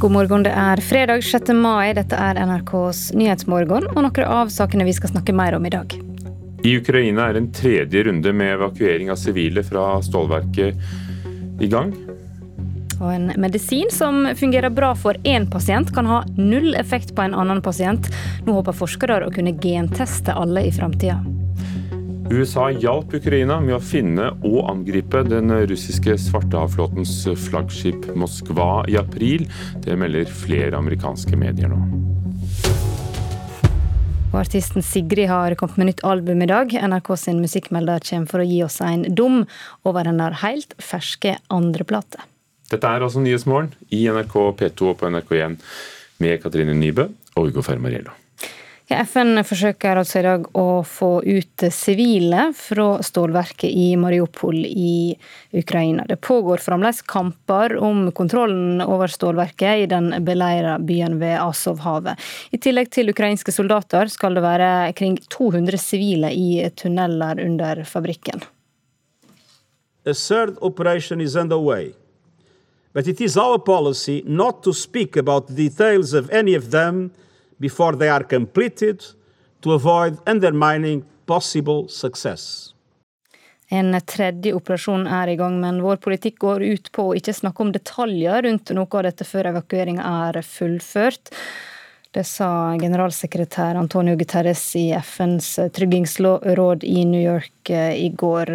God morgen, det er fredag 6. mai. Dette er NRKs Nyhetsmorgen og noen av sakene vi skal snakke mer om i dag. I Ukraina er en tredje runde med evakuering av sivile fra stålverket i gang. Og en medisin som fungerer bra for én pasient, kan ha null effekt på en annen pasient. Nå håper forskere å kunne genteste alle i framtida. USA hjalp Ukraina med å finne og angripe den russiske svartehavflåtens flaggskip Moskva i april. Det melder flere amerikanske medier nå. Og Artisten Sigrid har kommet med nytt album i dag. NRK sin musikkmelder kommer for å gi oss en dom over hennes helt ferske andreplate. Dette er altså Nyhetsmorgen i NRK P2 og på NRK1 med Katrine Nybø og Ugo Fermariello. FN forsøker altså i dag å få ut sivile fra stålverket i Mariupol i Ukraina. Det pågår fremdeles kamper om kontrollen over stålverket i den beleira byen ved Azovhavet. I tillegg til ukrainske soldater skal det være kring 200 sivile i tunneler under fabrikken. A third operation is underway, but it is our policy not to speak about details of any of them before they are completed to avoid undermining possible success. En tredje operasjon er i gang, men vår politikk går ut på å ikke snakke om detaljer rundt noe av dette før evakueringa er fullført. Det sa generalsekretær Antonio Guterres i FNs tryggingsråd i New York eh, i går.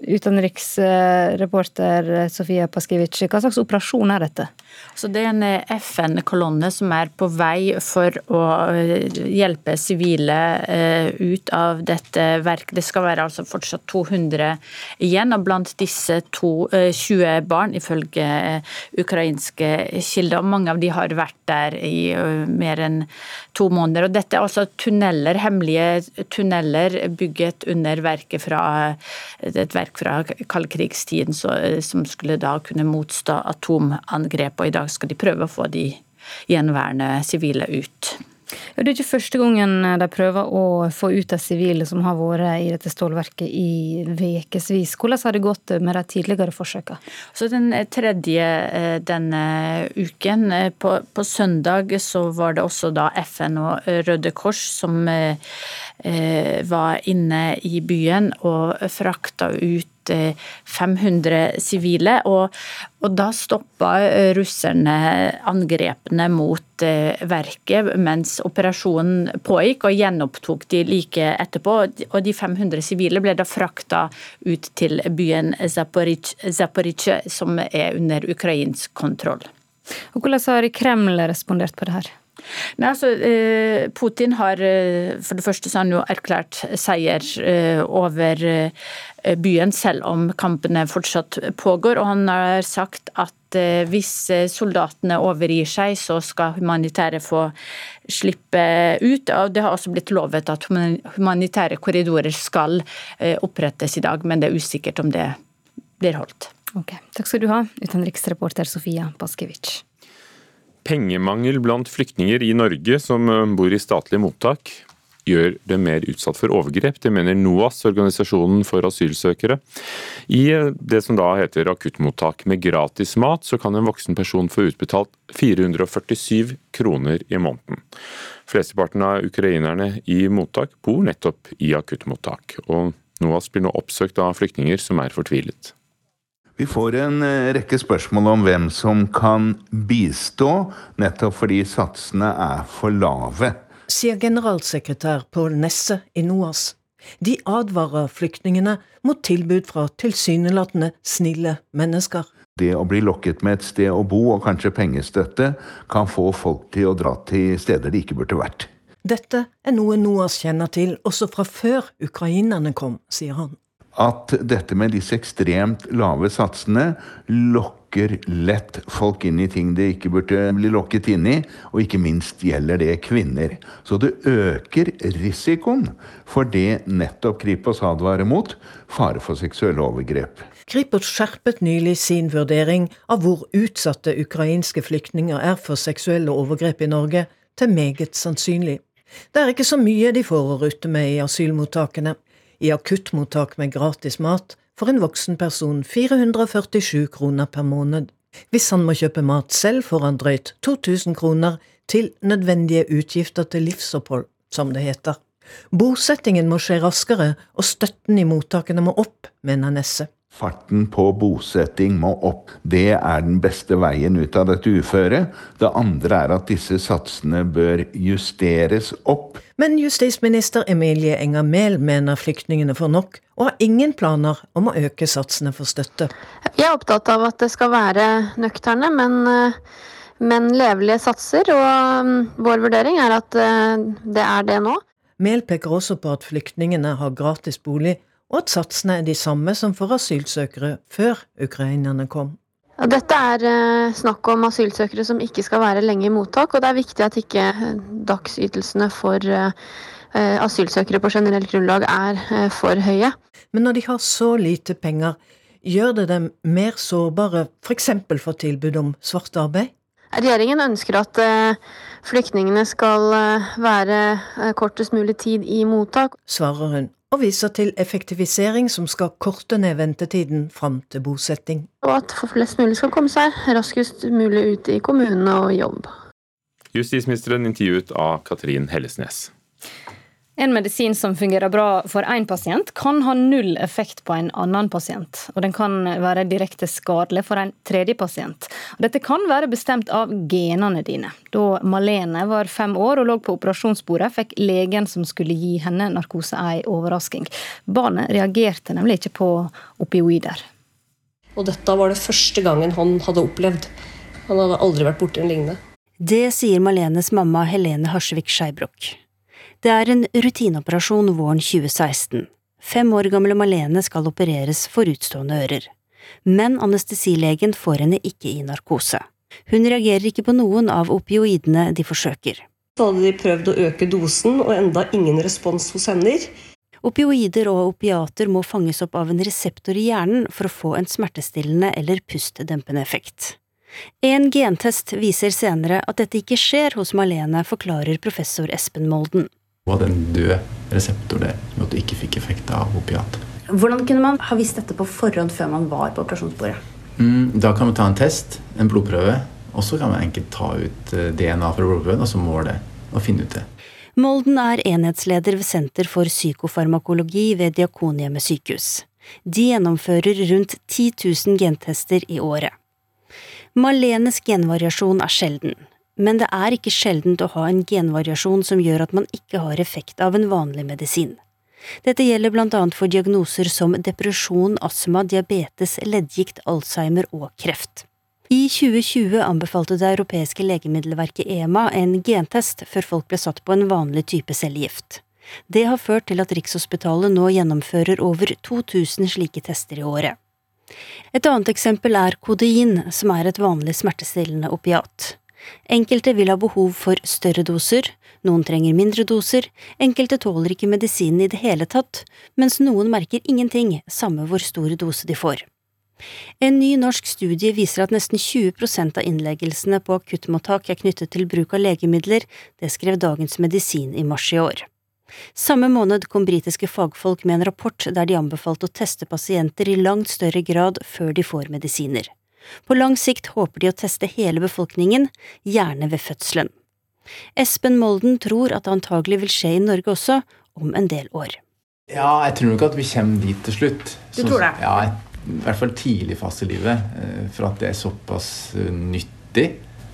Utenriksreporter Sofia Paskiewicz, hva slags operasjon er dette? Så Det er en eh, FN-kolonne som er på vei for å eh, hjelpe sivile eh, ut av dette verket. Det skal være altså fortsatt 200 igjen, og blant disse to, 20 barn, ifølge ukrainske kilder. Mange av de har vært der i mer enn to måneder. Og dette er altså tunneler, hemmelige tunneler bygget under verket fra et verk fra kaldkrigstiden som skulle da kunne motstå atomangrep. og I dag skal de prøve å få de gjenværende sivile ut. Det er ikke første gangen de prøver å få ut de sivile som har vært i dette stålverket i ukevis. Hvordan har det gått med de tidligere forsøkene? Så Den tredje eh, denne uken, eh, på, på, søndag, så var det også da FN og Røde Kors som eh, var inne i byen og frakta ut 500 sivile. Og, og da stoppa russerne angrepene mot eh, verket mens operasjonen pågikk, og gjenopptok de like etterpå. Og de 500 sivile ble da frakta ut til byen Zaporizjzja, som er under ukrainsk kontroll. Og Hvordan har Kreml respondert på det her? Nei, altså, eh, Putin har eh, for det første så han jo erklært seier eh, over byen, selv om kampene fortsatt pågår. Og han har sagt at hvis soldatene overgir seg, så skal humanitære få slippe ut. Og det har også blitt lovet at humanitære korridorer skal opprettes i dag, men det er usikkert om det blir holdt. Ok, Takk skal du ha, utenriksreporter Sofia Baskevitsj pengemangel blant flyktninger i Norge som eh, bor i statlige mottak, gjør dem mer utsatt for overgrep. Det mener NOAS, organisasjonen for asylsøkere. I eh, det som da heter akuttmottak med gratis mat, så kan en voksen person få utbetalt 447 kroner i måneden. Flesteparten av ukrainerne i mottak bor nettopp i akuttmottak. og NOAS blir nå oppsøkt av flyktninger som er fortvilet. Vi får en eh, rekke spørsmål om hvem som kan bistå, nettopp fordi satsene er for lave. Sier generalsekretær Pål Nesse i NOAS. De advarer flyktningene mot tilbud fra tilsynelatende snille mennesker. Det å bli lokket med et sted å bo og kanskje pengestøtte kan få folk til å dra til steder de ikke burde vært. Dette er noe NOAS kjenner til også fra før ukrainerne kom, sier han at dette med disse ekstremt lave satsene lokker lett folk inn i ting de ikke burde bli lokket inn i, og ikke minst gjelder det kvinner. Så det øker risikoen for det nettopp Kripos advarer mot, fare for seksuelle overgrep. Kripos skjerpet nylig sin vurdering av hvor utsatte ukrainske flyktninger er for seksuelle overgrep i Norge, til meget sannsynlig. Det er ikke så mye de får å rutte med i asylmottakene. I akuttmottak med gratis mat får en voksen person 447 kroner per måned. Hvis han må kjøpe mat selv, får han drøyt 2000 kroner til nødvendige utgifter til livsopphold, som det heter. Bosettingen må skje raskere, og støtten i mottakene må opp, mener Nesse. Farten på bosetting må opp. Det er den beste veien ut av dette uføret. Det andre er at disse satsene bør justeres opp. Men justisminister Emilie Enger Mehl mener flyktningene får nok, og har ingen planer om å øke satsene for støtte. Jeg er opptatt av at det skal være nøkterne, men, men levelige satser. Og vår vurdering er at eh, det er det nå. Mehl peker også på at flyktningene har gratis bolig, og at satsene er de samme som for asylsøkere før ukrainerne kom. Dette er eh, snakk om asylsøkere som ikke skal være lenge i mottak, og det er viktig at ikke eh, dagsytelsene for eh, asylsøkere på generelt grunnlag er for høye. Men når de har så lite penger, gjør det dem mer sårbare f.eks. for, for tilbud om svart arbeid? Regjeringen ønsker at flyktningene skal være kortest mulig tid i mottak. Svarer hun og viser til effektivisering som skal korte ned ventetiden fram til bosetting. Og at flest mulig skal komme seg raskest mulig ut i kommunene og jobb. Justisministeren intervjuet av Katrin Hellesnes. En medisin som fungerer bra for én pasient, kan ha null effekt på en annen pasient. Og den kan være direkte skadelig for en tredje pasient. Og dette kan være bestemt av genene dine. Da Malene var fem år og lå på operasjonsbordet, fikk legen som skulle gi henne narkose, ei overrasking. Barnet reagerte nemlig ikke på opioider. Og dette var det første gangen han hadde opplevd. Han hadde aldri vært borti en lignende. Det sier Malenes mamma Helene Harsvik Skeibrok. Det er en rutineoperasjon våren 2016. Fem år gamle Malene skal opereres for utstående ører. Men anestesilegen får henne ikke i narkose. Hun reagerer ikke på noen av opioidene de forsøker. Så hadde de prøvd å øke dosen, og enda ingen respons hos henne. Opioider og opiater må fanges opp av en reseptor i hjernen for å få en smertestillende eller pustdempende effekt. En gentest viser senere at dette ikke skjer hos Malene, forklarer professor Espen Molden og hadde en død reseptor der, med at du ikke fikk effekt av opiat. Hvordan kunne man ha visst dette på forhånd før man var på operasjonsbordet? Mm, da kan man ta en test, en blodprøve, og så kan man enkelt ta ut eh, DNA fra blodprøven og så måle og finne ut det. Molden er enhetsleder ved Senter for psykofarmakologi ved Diakonhjemmet sykehus. De gjennomfører rundt 10 000 gentester i året. Malenes genvariasjon er sjelden, men det er ikke sjeldent å ha en genvariasjon som gjør at man ikke har effekt av en vanlig medisin. Dette gjelder blant annet for diagnoser som depresjon, astma, diabetes, leddgikt, alzheimer og kreft. I 2020 anbefalte det europeiske legemiddelverket EMA en gentest før folk ble satt på en vanlig type cellegift. Det har ført til at Rikshospitalet nå gjennomfører over 2000 slike tester i året. Et annet eksempel er kodein, som er et vanlig smertestillende opiat. Enkelte vil ha behov for større doser, noen trenger mindre doser, enkelte tåler ikke medisinen i det hele tatt, mens noen merker ingenting, samme hvor stor dose de får. En ny norsk studie viser at nesten 20% av innleggelsene på akuttmottak er knyttet til bruk av legemidler, det skrev Dagens Medisin i mars i år. Samme måned kom britiske fagfolk med en rapport der de anbefalte å teste pasienter i langt større grad før de får medisiner. På lang sikt håper de å teste hele befolkningen, gjerne ved fødselen. Espen Molden tror at det antagelig vil skje i Norge også, om en del år. Ja, jeg tror nok at vi kommer dit til slutt. Du tror det? Ja, I hvert fall tidlig fast i livet. Eh, for at det er såpass eh, nyttig,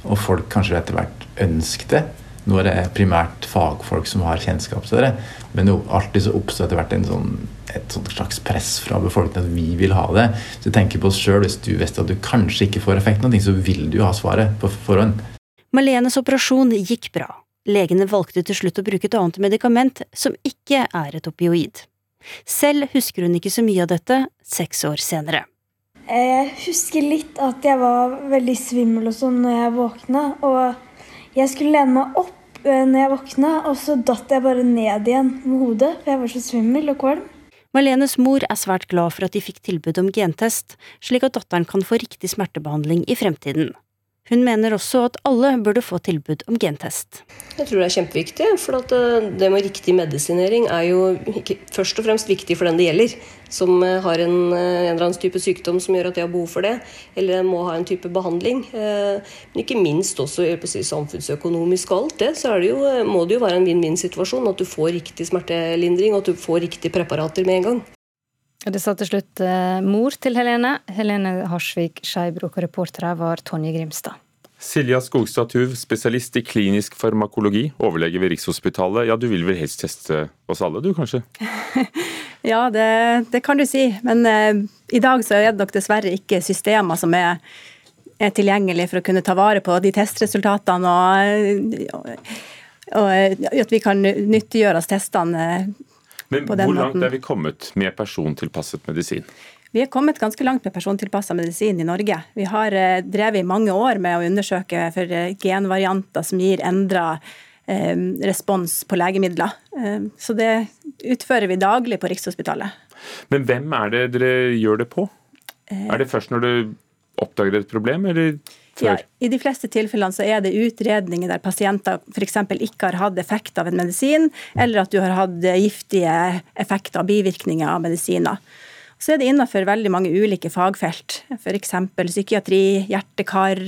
og folk kanskje etter hvert ønsker det. Nå er det primært fagfolk som har kjennskap til det, men alltid så oppstår etter hvert en sånn et slags press fra befolkningen at vi vil ha det. Så tenker på oss sjøl, hvis du visste at du kanskje ikke får effekt av noe, så vil du ha svaret på forhånd. Malenes operasjon gikk bra. Legene valgte til slutt å bruke et annet medikament, som ikke er et opioid. Selv husker hun ikke så mye av dette seks år senere. Jeg husker litt at jeg var veldig svimmel og sånn når jeg våkna. Og jeg skulle lene meg opp eh, når jeg våkna, og så datt jeg bare ned igjen med hodet. For jeg var så svimmel og kvalm. Malenes mor er svært glad for at de fikk tilbud om gentest, slik at datteren kan få riktig smertebehandling i fremtiden. Hun mener også at alle burde få tilbud om gentest. Jeg tror det er kjempeviktig, for eh, det med riktig medisinering er jo først og fremst viktig for den det gjelder, som eh, har en, eh, en eller annen type sykdom som gjør at de har behov for det, eller må ha en type behandling. Men ikke minst også si, samfunnsøkonomisk og alt det, så det jo, må det jo være en vinn-vinn-situasjon. At du får riktig smertelindring, og at du får riktige preparater med en gang. Det sa til slutt eh, mor til Helene. Helene Harsvik Skeibrok, og reportere var Tonje Grimstad. Silja Skogstad Tuv, spesialist i klinisk farmakologi, overlege ved Rikshospitalet. Ja, du vil vel helst teste oss alle, du kanskje? ja, det, det, kan du si. Men eh, i dag så er det nok dessverre ikke systemer som er, er tilgjengelige for å kunne ta vare på de testresultatene. Og, og, og at vi kan nyttiggjøre oss testene men hvor langt er vi kommet med persontilpasset medisin? Vi er kommet ganske langt med persontilpassa medisin i Norge. Vi har eh, drevet i mange år med å undersøke for eh, genvarianter som gir endra eh, respons på legemidler. Så det utfører vi daglig på Rikshospitalet. Men hvem er det dere gjør det på? Er det først når du oppdager et problem, eller før? Ja, I de fleste tilfellene så er det utredninger der pasienter f.eks. ikke har hatt effekt av en medisin, eller at du har hatt giftige effekter og bivirkninger av medisiner. Så er det innenfor veldig mange ulike fagfelt, f.eks. psykiatri, hjerte-kar,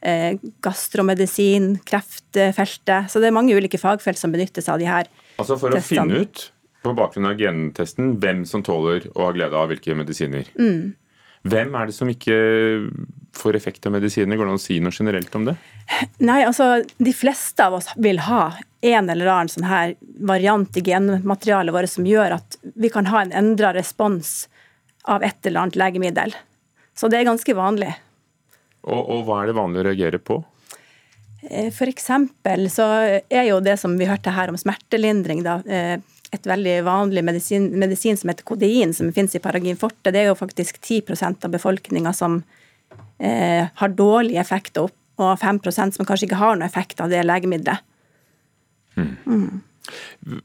eh, gastromedisin, kreftfeltet. Så det er mange ulike fagfelt som benytter seg av de her Altså For å finne ut på bakgrunn av gentesten hvem som tåler å ha glede av hvilke medisiner. Mm. Hvem er det som ikke får effekt av medisiner? Går det an å si noe generelt om det? Nei, altså De fleste av oss vil ha en eller annen sånn her variant i genmaterialet vårt som gjør at vi kan ha en endra respons av et eller annet legemiddel. Så det er ganske vanlig. Og, og hva er det vanlig å reagere på? Eh, for eksempel så er jo det som vi hørte her om smertelindring, da, eh, et veldig vanlig medisin, medisin som heter kodein, som finnes i Paragin forte. Det er jo faktisk 10% av befolkninga som eh, har effekt, og, og 5 som kanskje ikke har noe effekt av det legemiddelet. Mm. Mm.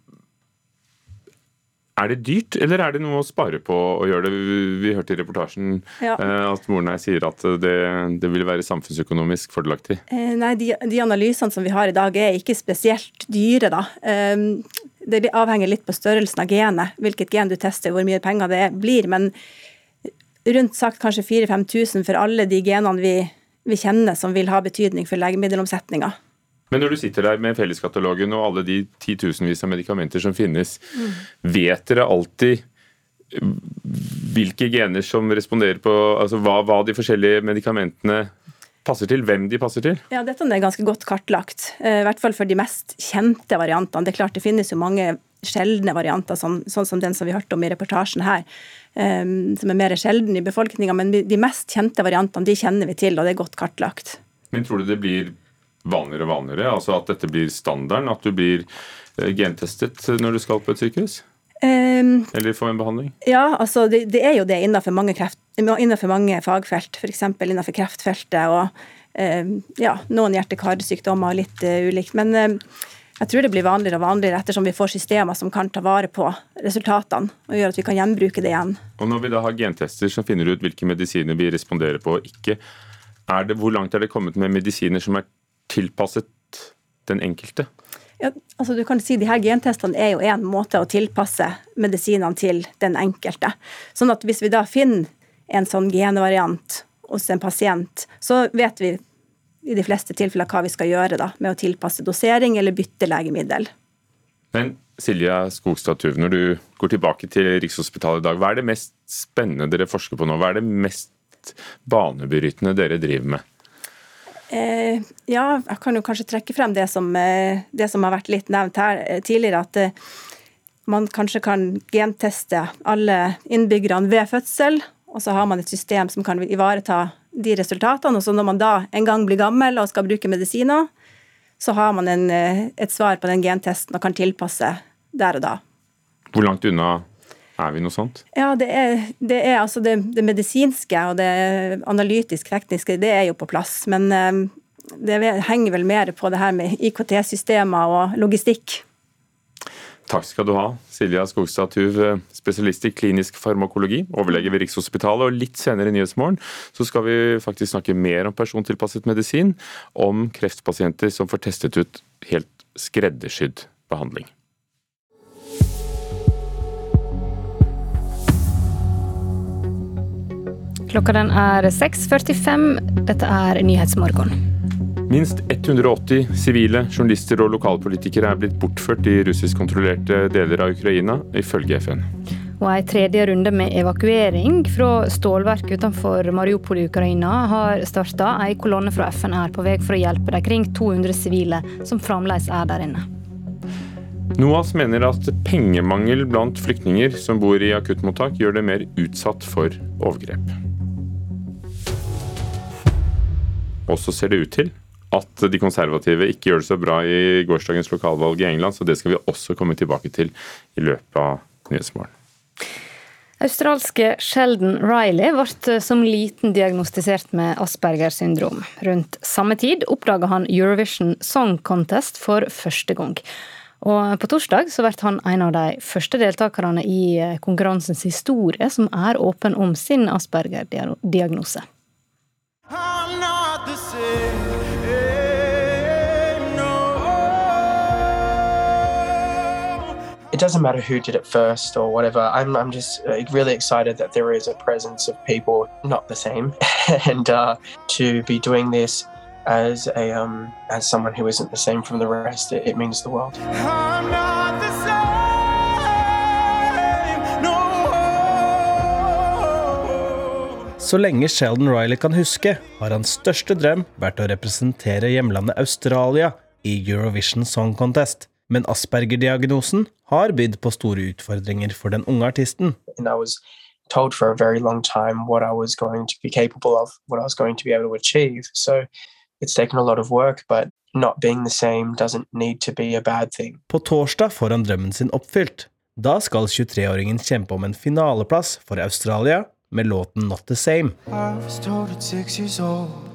Er det dyrt, eller er det noe å spare på å gjøre det? Vi hørte i reportasjen ja. Eh, at moren her sier at det, det, vil være samfunnsøkonomisk fordelaktig. Eh, nei, de, de, analysene som vi har i dag er ikke spesielt dyre, da. Um, det avhenger litt på størrelsen av genet, hvilket gen du tester, hvor mye penger det blir. Men rundt sagt kanskje 4000-5000 for alle de genene vi, vi kjenner som vil ha betydning for legemiddelomsetninga. Men når du sitter der med felleskatalogen og alle de titusenvis av medikamenter som finnes, mm. vet dere alltid hvilke gener som responderer på altså hva, hva, de forskjellige medikamentene passer til, hvem de passer til? Ja, Dette er ganske godt kartlagt, eh, i hvert fall for de mest kjente variantene. Det er klart det finnes jo mange sjeldne varianter, sånn, sånn som den som vi hørte om i reportasjen her, som er mer sjelden i befolkninga. Men de mest kjente variantene de kjenner vi til, og det er godt kartlagt. Men tror du det blir vanligere og vanligere? Altså at dette blir standarden? At du blir eh, gentestet når du skal på et sykehus? Um, Eller få en behandling? Ja, altså det, det er jo det innenfor mange, kreft, innenfor mange fagfelt. F.eks. innenfor kreftfeltet og um, ja, noen hjerte-karsykdommer litt uh, ulikt. Men um, jeg tror det blir vanligere og vanligere ettersom vi får systemer som kan ta vare på resultatene og gjøre at vi kan gjenbruke det igjen. Og Når vi da har gentester som finner ut hvilke medisiner vi responderer på og ikke, det, hvor langt er det kommet med medisiner som er tilpasset den enkelte? Ja, altså du kan si de her Gentestene er jo en måte å tilpasse medisinene til den enkelte. Sånn at Hvis vi da finner en sånn genvariant hos en pasient, så vet vi i de fleste tilfeller hva vi skal gjøre da, med å tilpasse dosering eller bytte legemiddel. Men Silja Skogstad Tuv, når du går tilbake til Rikshospitalet i dag, hva er det mest spennende dere forsker på nå? Hva er det mest banebrytende dere driver med? Eh, ja, jeg kan jo kanskje trekke frem det som, eh, det som har vært litt nevnt her eh, tidligere. At eh, man kanskje kan genteste alle innbyggerne ved fødsel. Og så har man et system som kan ivareta de resultatene. Og så når man da en gang blir gammel og skal bruke medisiner, så har man en, eh, et svar på den gentesten og kan tilpasse der og da. Hvor langt unna er vi noe sånt? Ja, det er, det, er altså det, det, medisinske og det analytisk-tekniske, det er jo på plass. Men eh, det henger vel mer på det her med IKT-systemer og logistikk. Takk skal du ha, Silja Skogstad Tuv, spesialist i klinisk farmakologi, overlege ved Rikshospitalet. Og litt senere i Nyhetsmorgen så skal vi faktisk snakke mer om persontilpasset medisin, om kreftpasienter som får testet ut helt skreddersydd behandling. Klokka den er 6.45. Dette er Nyhetsmorgen. Minst 180 sivile, journalister og lokalpolitikere er blitt bortført i russiskkontrollerte deler av Ukraina, ifølge FN. Og En tredje runde med evakuering fra stålverk utenfor Mariupol i Ukraina har starta. En kolonne fra FN er på vei for å hjelpe de kring 200 sivile som fremdeles er der inne. NOAS mener at pengemangel blant flyktninger som bor i akuttmottak, gjør det mer utsatt for overgrep. Og så ser det ut til at de konservative ikke gjør det så bra i gårsdagens lokalvalg i England, så det skal vi også komme tilbake til i løpet av Nyhetsmorgen. Australske Sheldon Riley ble som liten diagnostisert med Aspergers syndrom. Rundt samme tid oppdaga han Eurovision Song Contest for første gang. Og På torsdag så ble han en av de første deltakerne i konkurransens historie som er åpen om sin Asperger-diagnose. It doesn't matter who did it first or whatever. I'm, I'm just uh, really excited that there is a presence of people not the same, and uh, to be doing this as a um, as someone who isn't the same from the rest, it, it means the world. Så lenge Sheldon Riley kan huske, har hans største drøm vært å representere hjemlandet Australia i Eurovision Song Contest. Men Asperger-diagnosen har bydd på store utfordringer for den unge artisten. told for a very long time what I was going to be capable of, what I was going to be able to achieve. So it's taken a lot of work, but not being the same doesn't need to be a bad thing. På torsdag får han drømmen sin oppfylt. Da skal 23-åringen kjempe om en finaleplass for Australia med låten Not The Same. I was told at six years old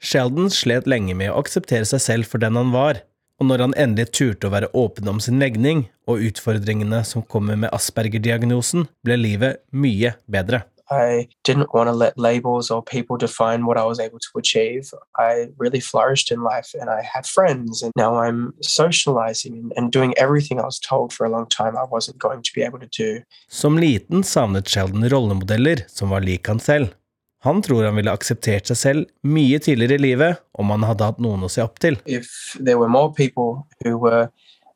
Sheldon slet lenge med å akseptere seg selv for den han var, og når han endelig turte å være åpen om sin legning og utfordringene som kommer med Asperger-diagnosen, ble livet mye bedre. I didn't want to let labels or people define what I was able to achieve. I really flourished in life and I had friends, and now I'm socializing and doing everything I was told for a long time I wasn't going to be able to do. Som liten savnet Sheldon rollemodeller som var lik han selv. Han tror han ville akseptert seg selv mye tidligere i livet om han hadde hatt noen å se opp til.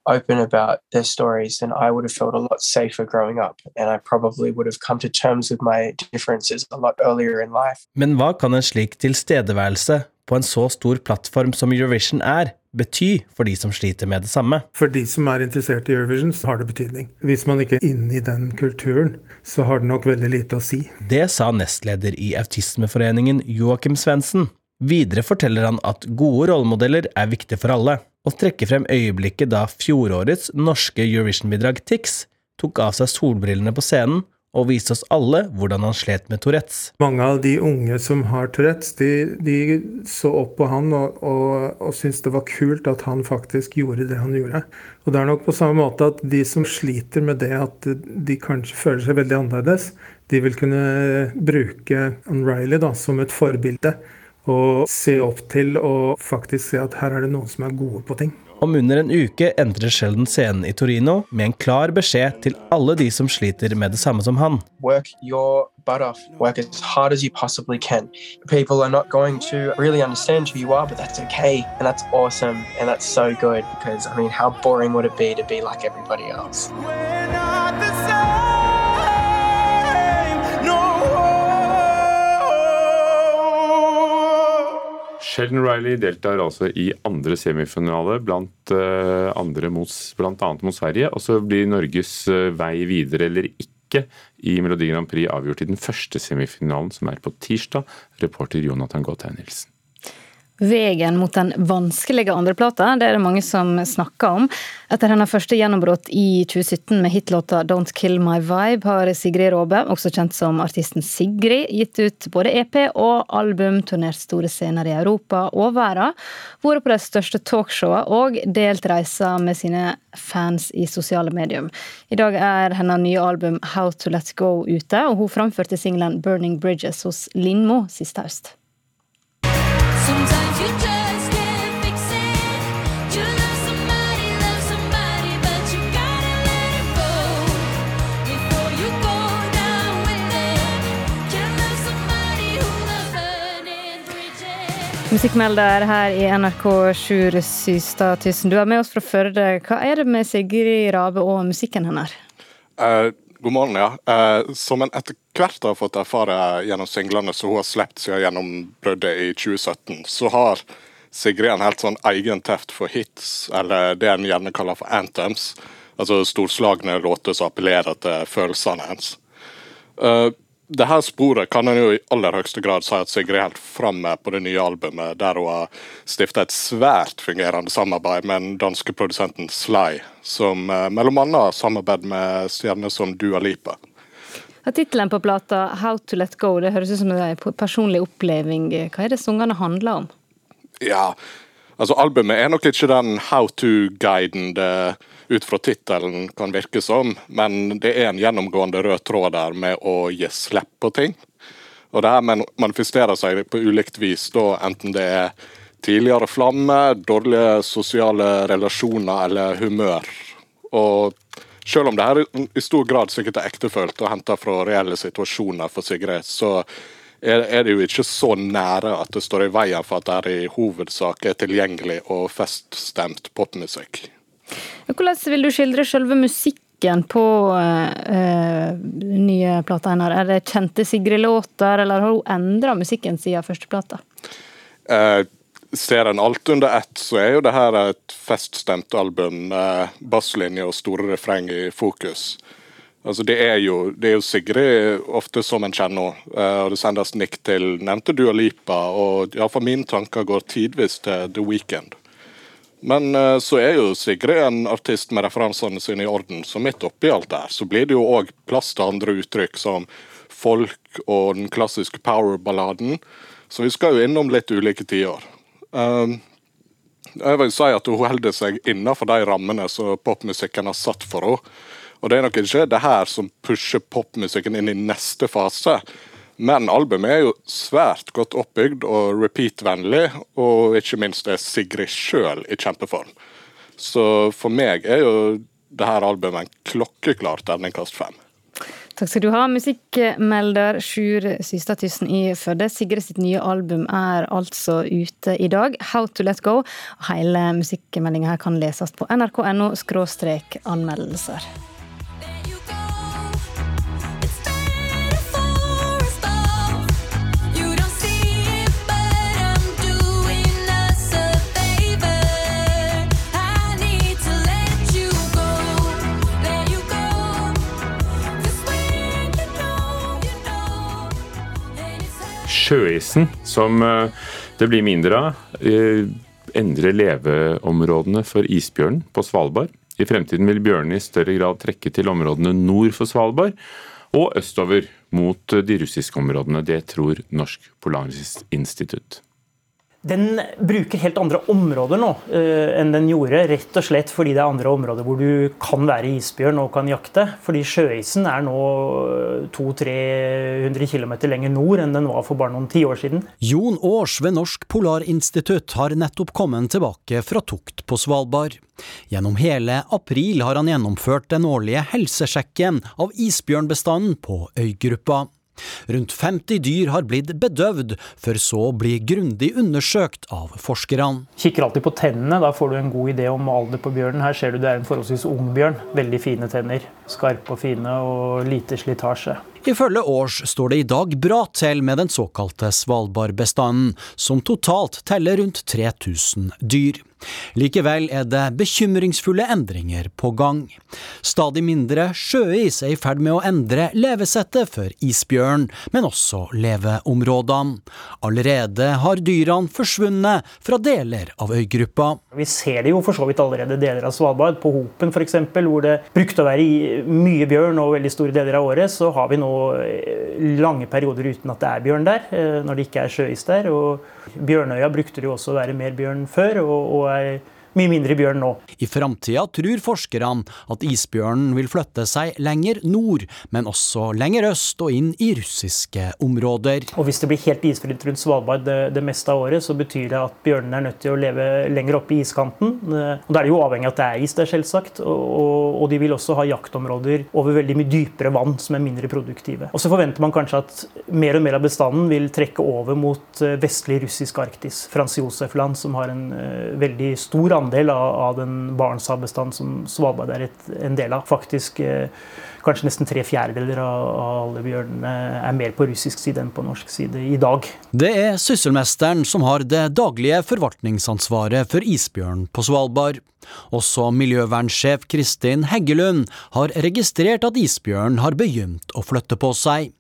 open about their stories, then I would have felt a lot safer growing up, and I probably would have come to terms with my differences a lot earlier in life. Men hva kan en slik tilstedeværelse på en så stor plattform som Eurovision er, bety for de som sliter med det samme? For de som er interessert i Eurovision, så har det betydning. Hvis man ikke er inne i den kulturen, så har det nok veldig lite å si. Det sa nestleder i Autismeforeningen Joakim Svendsen. Videre forteller han at gode rollemodeller er viktig for alle, og trekker frem øyeblikket da fjorårets norske Eurovision-bidrag Tix tok av seg solbrillene på scenen og viste oss alle hvordan han slet med Tourettes. Mange av de unge som har Tourettes, de, de så opp på han og, og, og syntes det var kult at han faktisk gjorde det han gjorde. Og det er nok på samme måte at de som sliter med det at de kanskje føler seg veldig annerledes, de vil kunne bruke O'Reilly som et forbilde. Og se opp til og faktisk se at her er det noen som er gode på ting. Om under en uke entrer Sheldon scenen i Torino med en klar beskjed til alle de som sliter med det samme som han. Work your butt off. Work as hard as you possibly can. People are not going to really understand who you are, but that's okay. And that's awesome. And that's so good because, I mean, how boring would it be to be like everybody else? Sheldon Riley deltar altså i andre semifinale, blant, uh, andre mot, blant annet mot Sverige. Og så blir Norges uh, vei videre eller ikke i Melodi Grand Prix avgjort i den første semifinalen, som er på tirsdag. Reporter Jonathan Gotheim Nilsen. Veien mot den vanskelige andreplata, det er det mange som snakker om. Etter hennes første gjennombrudd i 2017 med hitlåta 'Don't Kill My Vibe', har Sigrid Råbe, også kjent som artisten Sigrid, gitt ut både EP og album, turnert store scener i Europa og verden, vært på de største talkshowene og delt reiser med sine fans i sosiale medium. I dag er hennes nye album 'How To Let Go' ute, og hun framførte singelen 'Burning Bridges' hos Lindmo sist høst. Musikkmelder her i NRK Sjur Systad Tyssen, du er med oss fra Førde. Hva er det med Sigrid Rabe og musikken hennes? Uh, god morgen, ja. Uh, som en etter hvert har fått erfare gjennom singlene som hun har sluppet siden gjennombruddet i 2017, så har Sigrid en helt sånn egen teft for hits, eller det en gjerne kaller for anthems. Altså storslagne låter som appellerer til følelsene hennes. Uh, det her sporet kan en jo i aller høyeste grad si at Sigrid er helt framme på det nye albumet, der hun har stifta et svært fungerende samarbeid med den danske produsenten Sly, som uh, mellom annet samarbeider med stjerner som Dua Lipa. Tittelen på plata 'How to let go' det høres ut som en personlig oppleving. Hva er det sangene handler om? Ja, altså Albumet er nok ikke den how to-guiden det ut fra tittelen kan virke som, men det er en gjennomgående rød tråd der med å gi slipp på ting. Og det her manifesterer seg på ulikt vis, da, enten det er tidligere flamme, dårlige sosiale relasjoner eller humør. Og selv om det her i stor grad sikkert er ektefølt og henta fra reelle situasjoner for Sigrid, så er det jo ikke så nære at det står i veien for at det i hovedsak er tilgjengelig og feststemt popmusikk. Hvordan vil du skildre selve musikken på uh, nye plata hennes? Er det kjente Sigrid-låter, eller har hun endra musikken siden første plata? Uh, ser en alt under ett, så er jo det her et feststemt album med basslinje og store refreng i fokus. Altså det, er jo, det er jo Sigrid ofte som en kjenner henne, og det sendes nikk til nevnte Dua Lipa, og iallfall mine tanker går tidvis til The Weekend. Men uh, så er jo Sigrid en artist med referansene sine i orden, så midt oppi alt der så blir det jo òg plass til andre uttrykk som folk og den klassiske power-balladen. Så vi skal jo innom litt ulike tiår. Uh, jeg vil si at hun holder seg innenfor de rammene som popmusikken har satt for henne. Og det er nok ikke det her som pusher popmusikken inn i neste fase. Men albumet er jo svært godt oppbygd og repeat-vennlig, og ikke minst er Sigrid sjøl i kjempeform. Så for meg er jo det her albumet en klokkeklar terningkast fem. Takk skal du ha, musikkmelder Sjur Systad Tyssen i Førde. Sigrid sitt nye album er altså ute i dag, 'How to let go'. Hele musikkmeldinga her kan leses på nrk.no anmeldelser. Sjøisen, som eh, det blir mindre av, eh, endrer leveområdene for isbjørnen på Svalbard. I fremtiden vil bjørnene i større grad trekke til områdene nord for Svalbard og østover mot de russiske områdene. Det tror Norsk Polarinstitutt. Den bruker helt andre områder nå uh, enn den gjorde. Rett og slett fordi det er andre områder hvor du kan være isbjørn og kan jakte. Fordi sjøisen er nå 200-300 km lenger nord enn den var for bare noen tiår siden. Jon Aars ved Norsk Polarinstitutt har nettopp kommet tilbake fra tukt på Svalbard. Gjennom hele april har han gjennomført den årlige helsesjekken av isbjørnbestanden på øygruppa. Rundt 50 dyr har blitt bedøvd, for så å bli grundig undersøkt av forskerne. Kikker alltid på tennene, da får du en god idé om alder på bjørnen. Her ser du det er en forholdsvis ung bjørn. Veldig fine tenner. Skarpe og fine og lite slitasje. Ifølge Års står det i dag bra til med den såkalte Svalbard-bestanden, som totalt teller rundt 3000 dyr. Likevel er det bekymringsfulle endringer på gang. Stadig mindre sjøis er i ferd med å endre levesettet for isbjørn, men også leveområdene. Allerede har dyrene forsvunnet fra deler av øygruppa. Vi ser det jo for så vidt allerede deler av Svalbard. På Hopen f.eks., hvor det brukte å være mye bjørn og veldig store deler av året, så har vi nå eh, lange perioder uten at det er bjørn der, eh, når det ikke er sjøis der. og Bjørnøya brukte det jo også å være mer bjørn før, og, og er mye mindre bjørn nå. I framtida tror forskerne at isbjørnen vil flytte seg lenger nord, men også lenger øst og inn i russiske områder. Og Hvis det blir helt isfritt rundt Svalbard det, det, meste av året, så betyr det at bjørnene er nødt til å leve lenger oppe i iskanten. Og Da er det jo avhengig av at det er is der, selvsagt. Og, og, og, de vil også ha jaktområder over veldig mye dypere vann som er mindre produktive. Og så forventer man kanskje at mer og mer av bestanden vil trekke over mot eh, vestlig russisk Arktis. Frans Josef-land, som har en uh, veldig stor andel andel av, av den Barentshavbestanden som Svalbard er et, en del av. Faktisk eh, kanskje nesten tre fjerdedeler av, av alle bjørnene er mer på russisk side enn på norsk side i dag. Det er sysselmesteren som har det daglige forvaltningsansvaret for isbjørn på Svalbard. Også miljøvernsjef Kristin Heggelund har registrert at isbjørn har begynt å flytte på seg.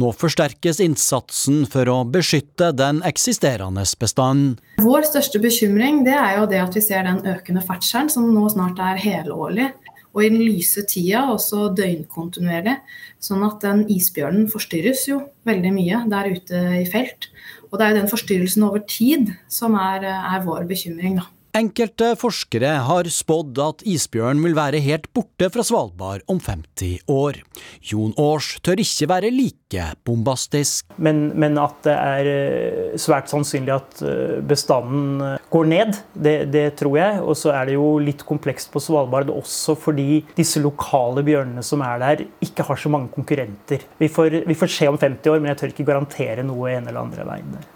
Nå forsterkes innsatsen for å beskytte den eksisterende bestanden. Vår største bekymring er jo det at vi ser den økende ferdselen, som nå snart er helårlig og i den lyse tida også døgnkontinuerlig. Sånn at den isbjørnen forstyrres jo veldig mye der ute i felt. Og det er jo den forstyrrelsen over tid som er, er vår bekymring, da. Enkelte forskere har spådd at isbjørn vil være helt borte fra Svalbard om 50 år. Jon Aars tør ikke være like bombastisk. Men, men at det er eh, svært sannsynlig at eh, bestanden eh, går ned, det, det tror jeg. Og så er det jo litt komplekst på Svalbard også fordi disse lokale bjørnene som er der, ikke har så mange konkurrenter. Vi får, vi får se om 50 år, men jeg tør ikke garantere noe en eller andre veien der.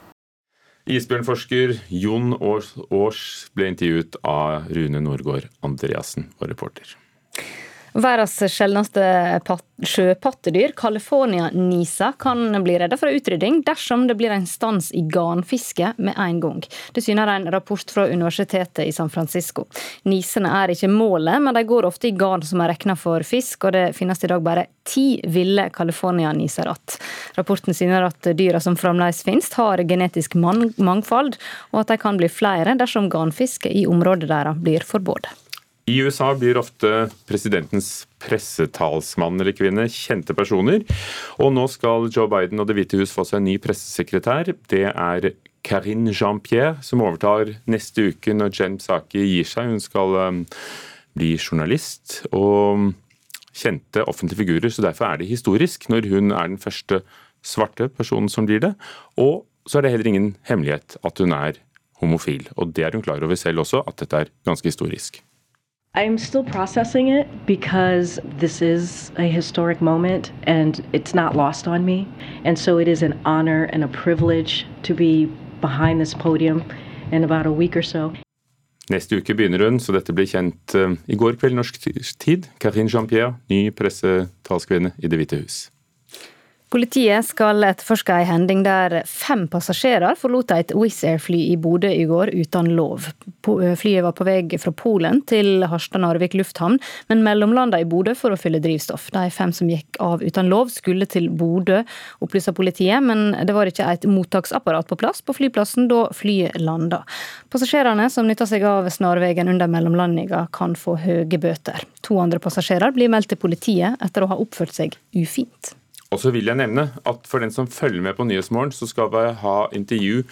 Isbjørnforsker Jon Aars ble intervjuet av Rune Norgård Andreassen, vår reporter. Verdens sjeldneste sjøpattedyr, California-nisa, kan bli redda fra utrydding dersom det blir en stans i garnfiske med en gang. Det syner en rapport fra Universitetet i San Francisco. Nisene er ikke målet, men de går ofte i garn som er regna for fisk, og det finnes i dag bare ti ville California-niser igjen. Rapporten syner at dyra som fremdeles finnes, har genetisk mangfold, og at de kan bli flere dersom garnfiske i området deres blir forbudt. I USA blir ofte presidentens pressetalsmann eller -kvinne kjente personer. Og nå skal Joe Biden og Det hvite hus få seg en ny pressesekretær. Det er Karine Jean-Pierre, som overtar neste uke når Jen Psaki gir seg. Hun skal um, bli journalist og kjente offentlige figurer, så derfor er det historisk når hun er den første svarte personen som blir det. Og så er det heller ingen hemmelighet at hun er homofil. Og det er hun klar over selv også, at dette er ganske historisk. I'm still processing it because this is a historic moment and it's not lost on me. And so it is an honor and a privilege to be behind this podium in about a week or so. Neste uke begynner hun, så dette blir kjent uh, i går kveld norsk tid. Karine Jean-Pierre, ny pressetalskvinne i Det hvite hus. Politiet skal etterforske en hending der fem passasjerer forlot et Wizz Air-fly i Bodø i går uten lov. Eh, flyet var på vei fra Polen til Harstad-Narvik lufthavn, men mellomlanda i Bodø for å fylle drivstoff. De fem som gikk av uten lov, skulle til Bodø, opplyser politiet, men det var ikke et mottaksapparat på plass på flyplassen da flyet landa. Passasjerene som nytta seg av snarveien under mellomlandinga, kan få høye bøter. To andre passasjerer blir meldt til politiet etter å ha oppført seg ufint. Og så vil jeg nevne at For den som følger med på Nyhetsmorgen, så skal vi ha intervju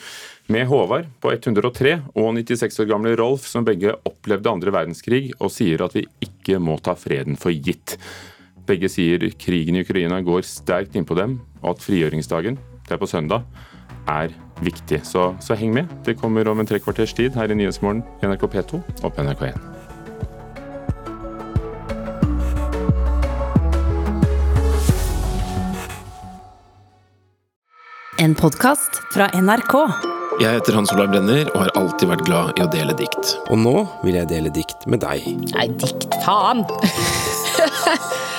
med Håvard på 103 og 96 år gamle Rolf, som begge opplevde andre verdenskrig, og sier at vi ikke må ta freden for gitt. Begge sier krigen i Ukraina går sterkt innpå dem, og at frigjøringsdagen, det er på søndag, er viktig. Så, så heng med. Det kommer om en tre kvarters tid her i Nyhetsmorgen NRK P2 og på NRK1. En podkast fra NRK. Jeg heter Hans Olav Brenner og har alltid vært glad i å dele dikt. Og nå vil jeg dele dikt med deg. Nei, dikt, faen!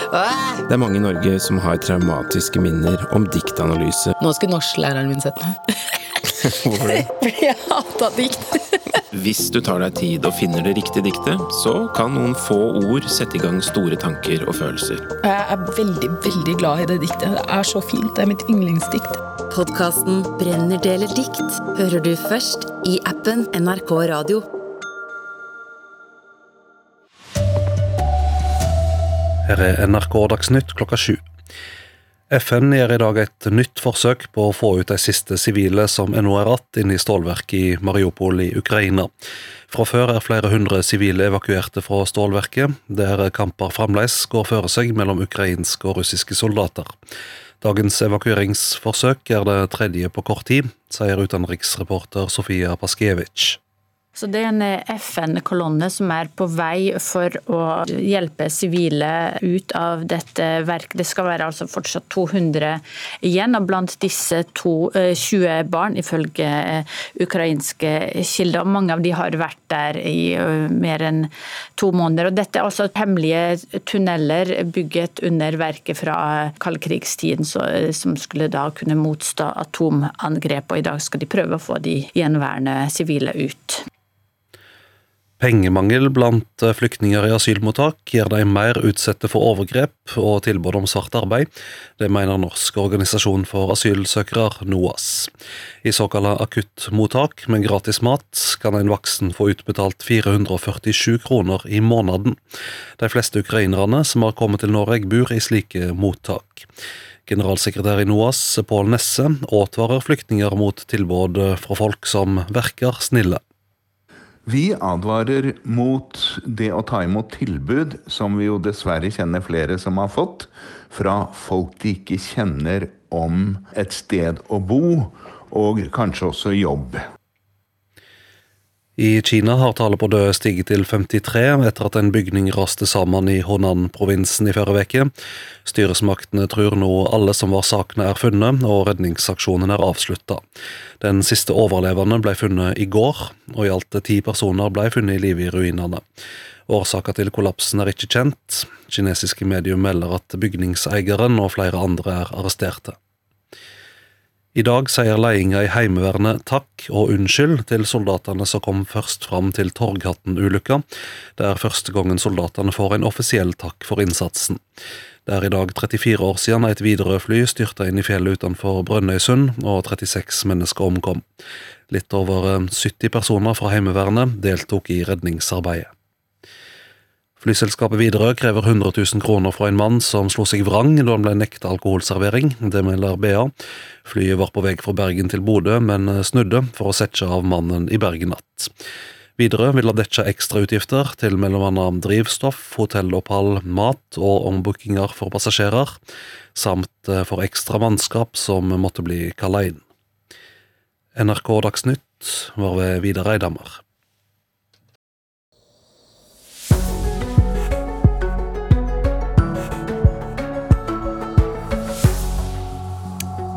Det er mange i Norge som har traumatiske minner om diktanalyse. Nå skulle norsklæreren min sett meg. Hvorfor det? Fordi jeg hata dikt. Hvis du tar deg tid og finner det riktige diktet, så kan noen få ord sette i gang store tanker og følelser. Jeg er veldig, veldig glad i det diktet. Det er så fint. Det er mitt yndlingsdikt. Podkasten Brenner deler dikt hører du først i appen NRK Radio. Her er NRK Dagsnytt klokka sju. FN gjør i dag et nytt forsøk på å få ut de siste sivile som ennå er igjen inne i stålverket i Mariupol i Ukraina. Fra før er flere hundre sivile evakuerte fra stålverket, der kamper fremdeles går føre seg mellom ukrainske og russiske soldater. Dagens evakueringsforsøk er det tredje på kort tid, sier utenriksreporter Sofia Paskiewicz. Så Det er en FN-kolonne som er på vei for å hjelpe sivile ut av dette verket. Det skal være altså fortsatt 200 igjen, og blant disse to, 20 eh, barn, ifølge eh, ukrainske kilder. og Mange av de har vært der i eh, mer enn to måneder. Og dette er altså hemmelige tunneler bygget under verket fra kaldkrigstiden, som skulle da kunne motstå atomangrep. Og i dag skal de prøve å få de gjenværende sivile ut. Pengemangel blant eh, flyktninger i asylmottak gjør dem mer utsatte for overgrep og tilbud om svart arbeid. Det mener Norsk organisasjon for asylsøkere, NOAS. I såkalte akuttmottak med gratis mat kan en voksen få utbetalt 447 kroner i måneden. De fleste ukrainerne som har kommet til Norge, bor i slike mottak. Generalsekretær i NOAS, Pål Nesse, advarer flyktninger mot tilbud fra folk som virker snille. Vi advarer mot det å ta imot tilbud, som vi jo dessverre kjenner flere som har fått, fra folk de ikke kjenner om et sted å bo, og kanskje også jobb. I Kina har tallet på døde stiget til 53 etter at en bygning raste sammen i Honan-provinsen i forrige uke. Styresmaktene tror nå alle som var sakene er funnet, og redningsaksjonen er avslutta. Den siste overlevende ble funnet i går, og i alt ti personer ble funnet i live i ruinene. Årsaka til kollapsen er ikke kjent. Kinesiske medier melder at bygningseieren og flere andre er arresterte. I dag sier ledelsen i Heimevernet takk og unnskyld til soldatene som kom først fram til Torghatten-ulykka. Det er første gangen soldatene får en offisiell takk for innsatsen. Det er i dag 34 år siden et Widerøe-fly styrta inn i fjellet utenfor Brønnøysund, og 36 mennesker omkom. Litt over 70 personer fra Heimevernet deltok i redningsarbeidet. Flyselskapet Widerøe krever 100 000 kroner fra en mann som slo seg vrang da han ble nekta alkoholservering. Det melder BA. Flyet var på vei fra Bergen til Bodø, men snudde for å sette av mannen i Bergen natt. Widerøe vil ha dekka ekstrautgifter til bl.a. drivstoff, hotellopphold, mat og ombookinger for passasjerer, samt eh, for ekstra mannskap som måtte bli kalla inn. NRK Dagsnytt var ved Vidar Eidhammer.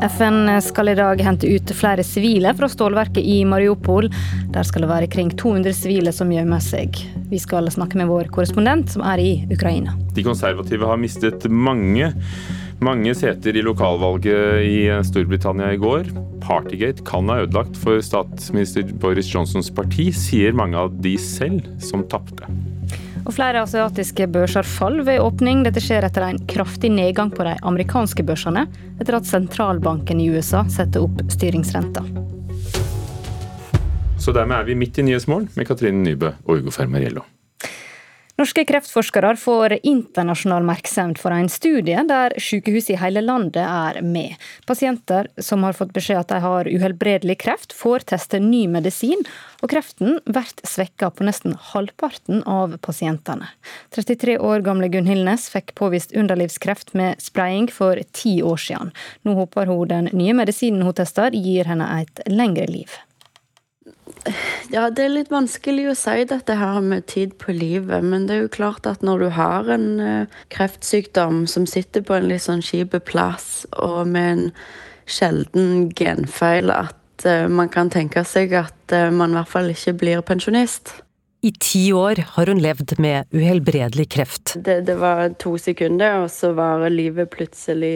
FN skal i dag hente ut flere sivile fra stålverket i Mariupol. Der skal det være kring 200 sivile som gjemmer seg. Vi skal snakke med vår korrespondent som er i Ukraina. De konservative har mistet mange, mange seter i lokalvalget i Storbritannia i går. Partygate kan ha ødelagt for statsminister Boris Johnsons parti, sier mange av de selv som tapte. Og flere asiatiske børser faller ved åpning. Dette skjer etter en kraftig nedgang på de amerikanske børsene, etter at sentralbanken i USA setter opp styringsrenta. Så dermed er vi midt i Nyhetsmorgen med Katrine Nybø og Ugo Fermariello. Norske kreftforskere får internasjonal oppmerksomhet for en studie der sykehus i hele landet er med. Pasienter som har fått beskjed at de har uhelbredelig kreft, får teste ny medisin, og kreften blir svekka på nesten halvparten av pasientene. 33 år gamle Gunhild Næss fikk påvist underlivskreft med spraying for ti år siden. Nå håper hun den nye medisinen hun tester, gir henne et lengre liv. Ja, det er litt vanskelig å si dette her med tid på livet. Men det er jo klart at når du har en uh, kreftsykdom som sitter på en litt sånn kjip plass, og med en sjelden genfeil at uh, man kan tenke seg at uh, man i hvert fall ikke blir pensjonist. I ti år har hun levd med uhelbredelig kreft. Det, det var to sekunder, og så var livet plutselig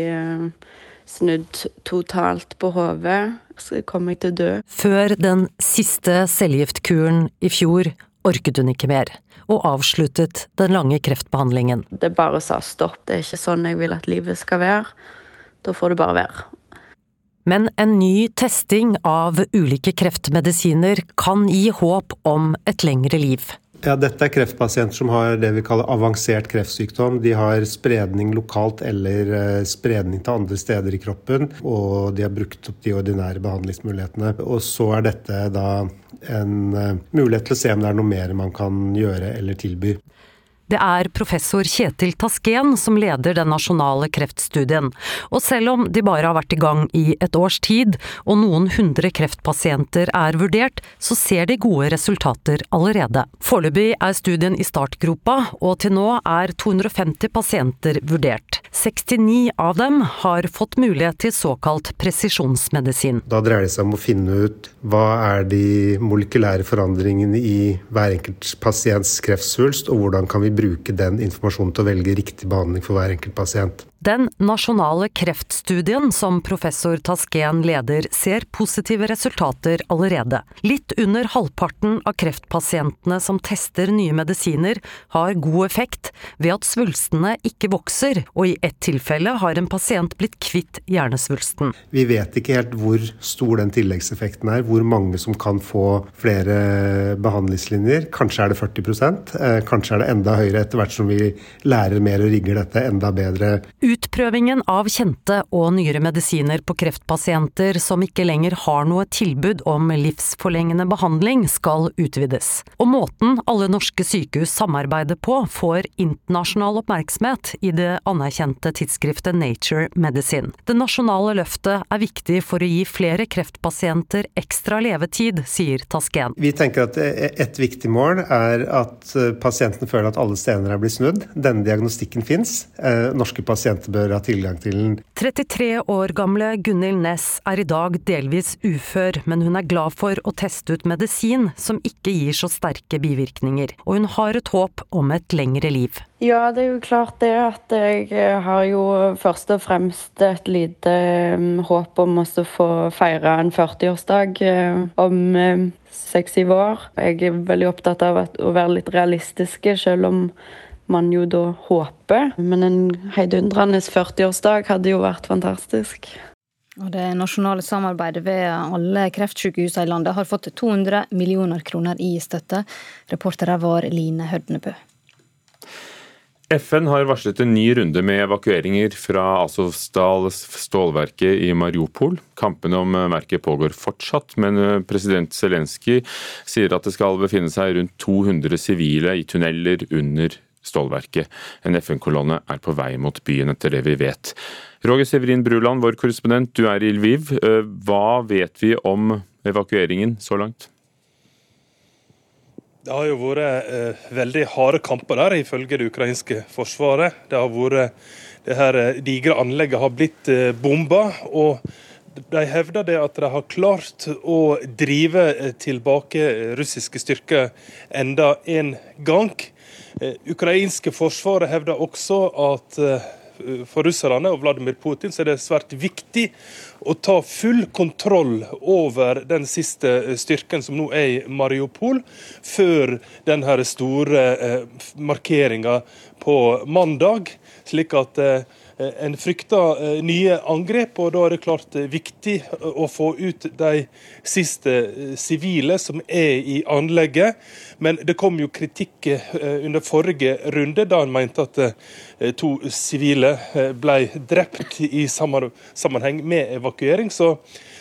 snudd totalt på hodet. Så kom jeg til å dø. Før den siste cellegiftkuren i fjor orket hun ikke mer, og avsluttet den lange kreftbehandlingen. Det bare sa stopp, det er ikke sånn jeg vil at livet skal være. Da får det bare være. Men en ny testing av ulike kreftmedisiner kan gi håp om et lengre liv. Ja, dette er kreftpasienter som har det vi kaller avansert kreftsykdom. De har spredning lokalt eller eh, spredning til andre steder i kroppen, og de har brukt opp de ordinære behandlingsmulighetene. Og så er dette da en eh, mulighet til å se om det er noe mer man kan gjøre eller tilby. Det er professor Kjetil Tasken som leder den nasjonale kreftstudien, og selv om de bare har vært i gang i et års tid, og noen hundre kreftpasienter er vurdert, så ser de gode resultater allerede. Foreløpig er studien i startgropa, og til nå er 250 pasienter vurdert. 69 av dem har fått mulighet til såkalt presisjonsmedisin. Da dreier det seg om å finne ut hva er de molekylære forandringene i hver enkelt pasients kreftsvulst, og hvordan kan vi bruke den informasjonen til å velge riktig behandling for hver enkelt pasient. Den nasjonale kreftstudien som professor Tasken leder, ser positive resultater allerede. Litt under halvparten av kreftpasientene som tester nye medisiner, har god effekt ved at svulstene ikke vokser, og i ett tilfelle har en pasient blitt kvitt hjernesvulsten. Vi vet ikke helt hvor stor den tilleggseffekten er, hvor mange som kan få flere behandlingslinjer. Kanskje er det 40 eh, kanskje er det enda høyere etter hvert som vi lærer mer og rigger dette enda bedre. Utprøvingen av kjente og nyere medisiner på kreftpasienter som ikke lenger har noe tilbud om livsforlengende behandling, skal utvides. Og måten alle norske sykehus samarbeider på, får internasjonal oppmerksomhet i det anerkjente tidsskriftet Nature Medicine. Det nasjonale løftet er viktig for å gi flere kreftpasienter ekstra levetid, sier Tasken. Vi tenker at et viktig mål er at pasienten føler at alle stener er blitt snudd. Denne diagnostikken fins. Norske pasienter bør ha tilgang til den. 33 år gamle Gunhild Næss er i dag delvis ufør, men hun er glad for å teste ut medisin som ikke gir så sterke bivirkninger, og hun har et håp om et lengre liv. Ja, det er jo klart det at jeg har jo først og fremst et lite um, håp om å få feire en 40-årsdag uh, om um, seks-syv år. Jeg er veldig opptatt av å være litt realistiske, selv om man jo da håper. Men en heidundrende 40-årsdag hadde jo vært fantastisk. Og det nasjonale samarbeidet ved alle kreftsykehusene i landet har fått 200 millioner kroner i støtte. Reportere var Line Hødnebø. FN har varslet en ny runde med evakueringer fra Azovstal stålverket i Mariupol. Kampene om verket pågår fortsatt, men president Zelenskyj sier at det skal befinne seg rundt 200 sivile i tunneler under stålverket. En FN-kolonne er på vei mot byen, etter det vi vet. Roger Severin Bruland, vår korrespondent, du er i Lviv. Eh, hva vet vi om evakueringen så langt? Det har jo vært eh, veldig harde kamper der, ifølge det ukrainske forsvaret. Det har vært det her eh, digre anlegget har blitt eh, bomba. og de hevder det at de har klart å drive eh, tilbake russiske styrker enda en gang. Eh, ukrainske forsvaret hevder også at eh, for russerne og Vladimir Putin så er det svært viktig å ta full kontroll over den siste eh, styrken som nå er i Mariupol, før den store markeringa på mandag. Slik at en frykter nye angrep, og da er det klart viktig å få ut de siste sivile som er i anlegget. Men det kom jo kritikk eh, under forrige runde, da en mente at eh, to sivile eh, ble drept i sammenheng med evakuering. Så,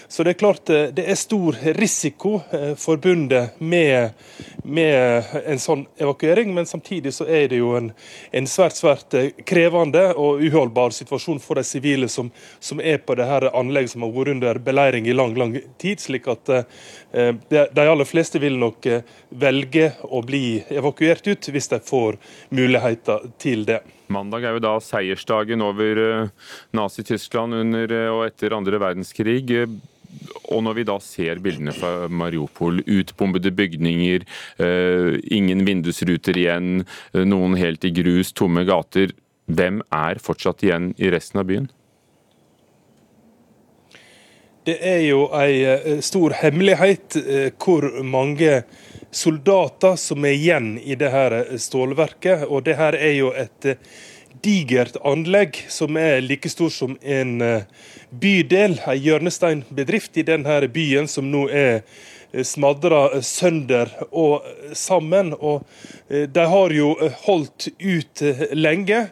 så det er klart det er stor risiko forbundet med, med, en sånn evakuering, men samtidig så er det jo en, en svært svært krevende og uholdbar situasjon for de sivile som, som, er på det her anlegget som har vært under beleiring i lang lang tid. slik at de aller fleste vil nok velge å bli evakuert ut hvis de får muligheter til det. Mandag er jo da seiersdagen over Nazi-Tyskland under og etter andre verdenskrig. Og når vi da ser bildene fra Mariupol, utbombede bygninger, ingen vindusruter igjen, noen helt i grus, tomme gater. Hvem er fortsatt igjen i resten av byen? Det er jo ei stor hemmelighet hvor mange soldater som er igjen i det her stålverket. Og det her er jo et digert anlegg som er like stor som en bydel. En hjørnesteinbedrift i denne byen som nå er smadra sønder og sammen. Og de har jo holdt ut lenge.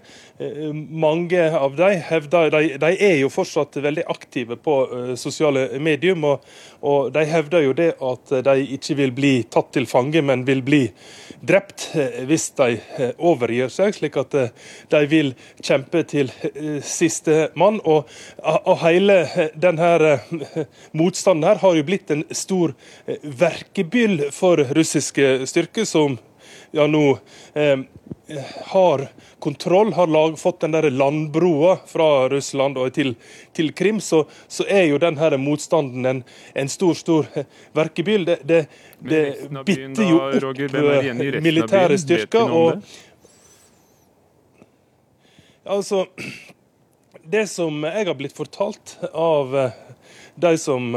Mange av dem hevder de, de, er jo fortsatt veldig aktive på uh, sosiale medium, og, og, de hevder jo det at de ikke vil bli tatt til fange, men vil bli drept hvis de overgir seg. Slik at de vil kjempe til siste mann. Og, og hele denne motstanden her har jo blitt en stor verkebyll for russiske styrker, som ja, nå eh, har kontroll, har lag, fått den der landbroa fra Russland og til, til Krim, så, så, er jo den her motstanden en, en stor stor verkebyll. Det, det, det bitter jo opp Roger, militære styrker. og Altså, det som jeg har blitt fortalt av de som,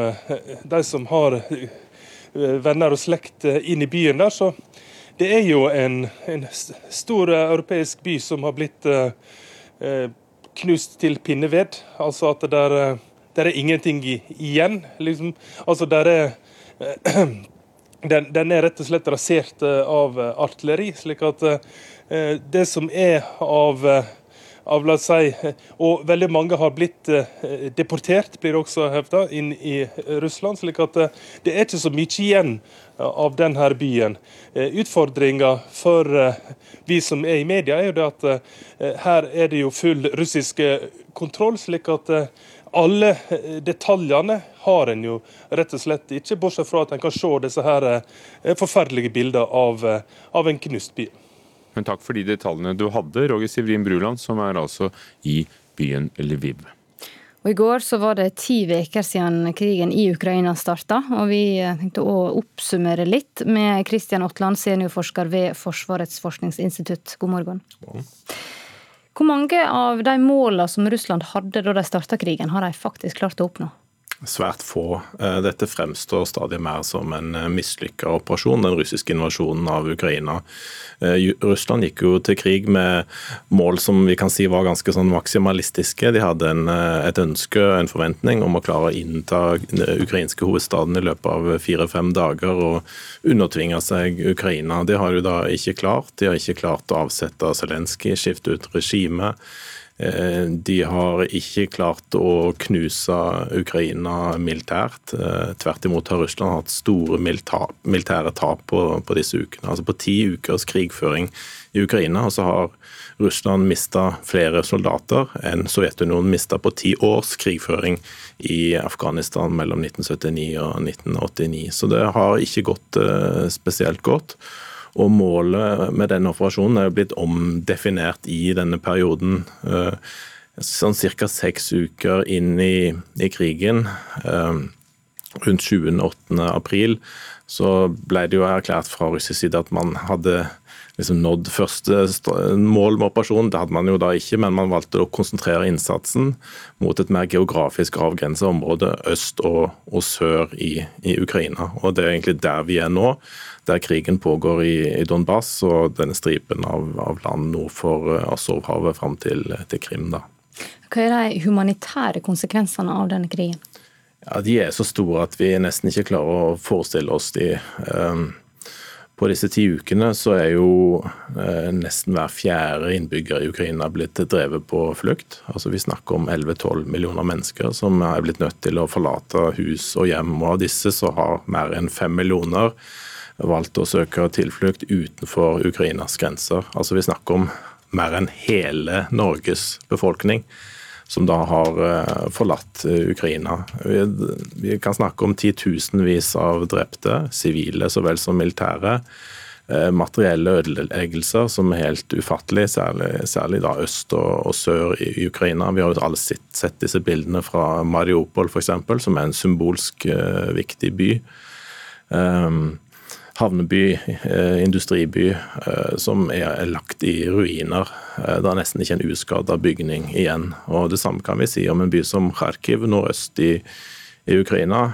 de som har venner og slekt inn i byen der, så det er jo en, en stor eh, europeisk by som har blitt eh, eh, knust til pinneved. Altså at der, der er ingenting igjen. Liksom. Altså der er den, den, er rett og slett rasert av artilleri. slik at det som er av av, la og veldig mange har blitt eh, deportert, blir det også hevda, inn i Russland. slik at eh, det er ikke så mye igjen eh, av denne byen. Utfordringa for vi som er i media, er jo det at her er det jo full russisk kontroll. slik at alle detaljene har en jo rett og slett ikke, bortsett fra at en kan se disse her forferdelige bildene av, av en knust by. Men takk for de detaljene du hadde, Roger Sivrin Bruland, som er altså i byen Lviv. Og I går så var det ti uker siden krigen i Ukraina starta, og vi tenkte å oppsummere litt med Kristian Aatland, seniorforsker ved Forsvarets forskningsinstitutt. God morgen. Hvor mange av de målene som Russland hadde da de starta krigen, har de faktisk klart å oppnå? Svært få. Eh, dette fremstår stadig mer som en eh, mislykka operasjon, den russiske invasjonen av Ukraina. Eh, Russland gikk jo til krig med mål som vi kan si var ganske sånn maksimalistiske. De hadde en, et ønske, en forventning om å klare å innta den ukrainske hovedstaden i løpet av fire-fem dager og undertvinge seg Ukraina. Det har de da ikke klart. De har ikke klart å avsette Zelenskyj, skifte ut regimet. Eh, de har ikke klart å knuse Ukraina militært. Eh, tvert imot har Russland hatt store militære tap på, disse ukene. Altså På ti ukers krigføring i Ukraina så har Russland mista flere soldater enn Sovjetunionen mista på ti års krigføring i Afghanistan mellom 1979 og 1989. Så det har ikke gått eh, spesielt godt. Og målet med denne operasjonen er jo blitt omdefinert i denne perioden. Eh, sånn ca. seks uker inn i, i krigen, eh, rundt 7.-8. april, så ble det jo erklært fra russisk side at man hadde liksom nådd første mål med operasjonen. Det hadde man jo da ikke, men man valgte å konsentrere innsatsen mot et mer geografisk avgrenset område øst og, og sør i, i, Ukraina. Og Det er egentlig der vi er nå, der krigen pågår i, i Donbass og denne stripen av, av land nord for eh, Azovhavet fram til, til Krim. da. Hva er de humanitære konsekvensene av denne krigen? Ja, De er så store at vi nesten ikke klarer å forestille oss de. Um, på disse ti ukene så er jo eh, nesten hver fjerde innbygger i Ukraina blitt drevet på flukt. Altså Vi snakker om 11-12 millioner mennesker som er blitt nødt til å forlate hus og hjem. og Av disse så har mer enn fem millioner valgt å søke tilflukt utenfor Ukrainas grenser. Altså Vi snakker om mer enn hele Norges befolkning som da har eh, forlatt eh, Ukraina. Vi, kan snakke om titusenvis av drepte, sivile så vel som militære. eh, materielle ødeleggelser som er helt ufattelige, særlig, særlig da øst og, og, sør i, Ukraina. Vi har jo alle sett, sett disse bildene fra Mariupol f.eks., som er en symbolsk viktig by. Um, havneby, eh, industriby, eh, som er lagt i ruiner. Eh, det er nesten ikke en uskada bygning igjen. Og Det samme kan vi si om en by som Kharkiv nordøst i, i Ukraina.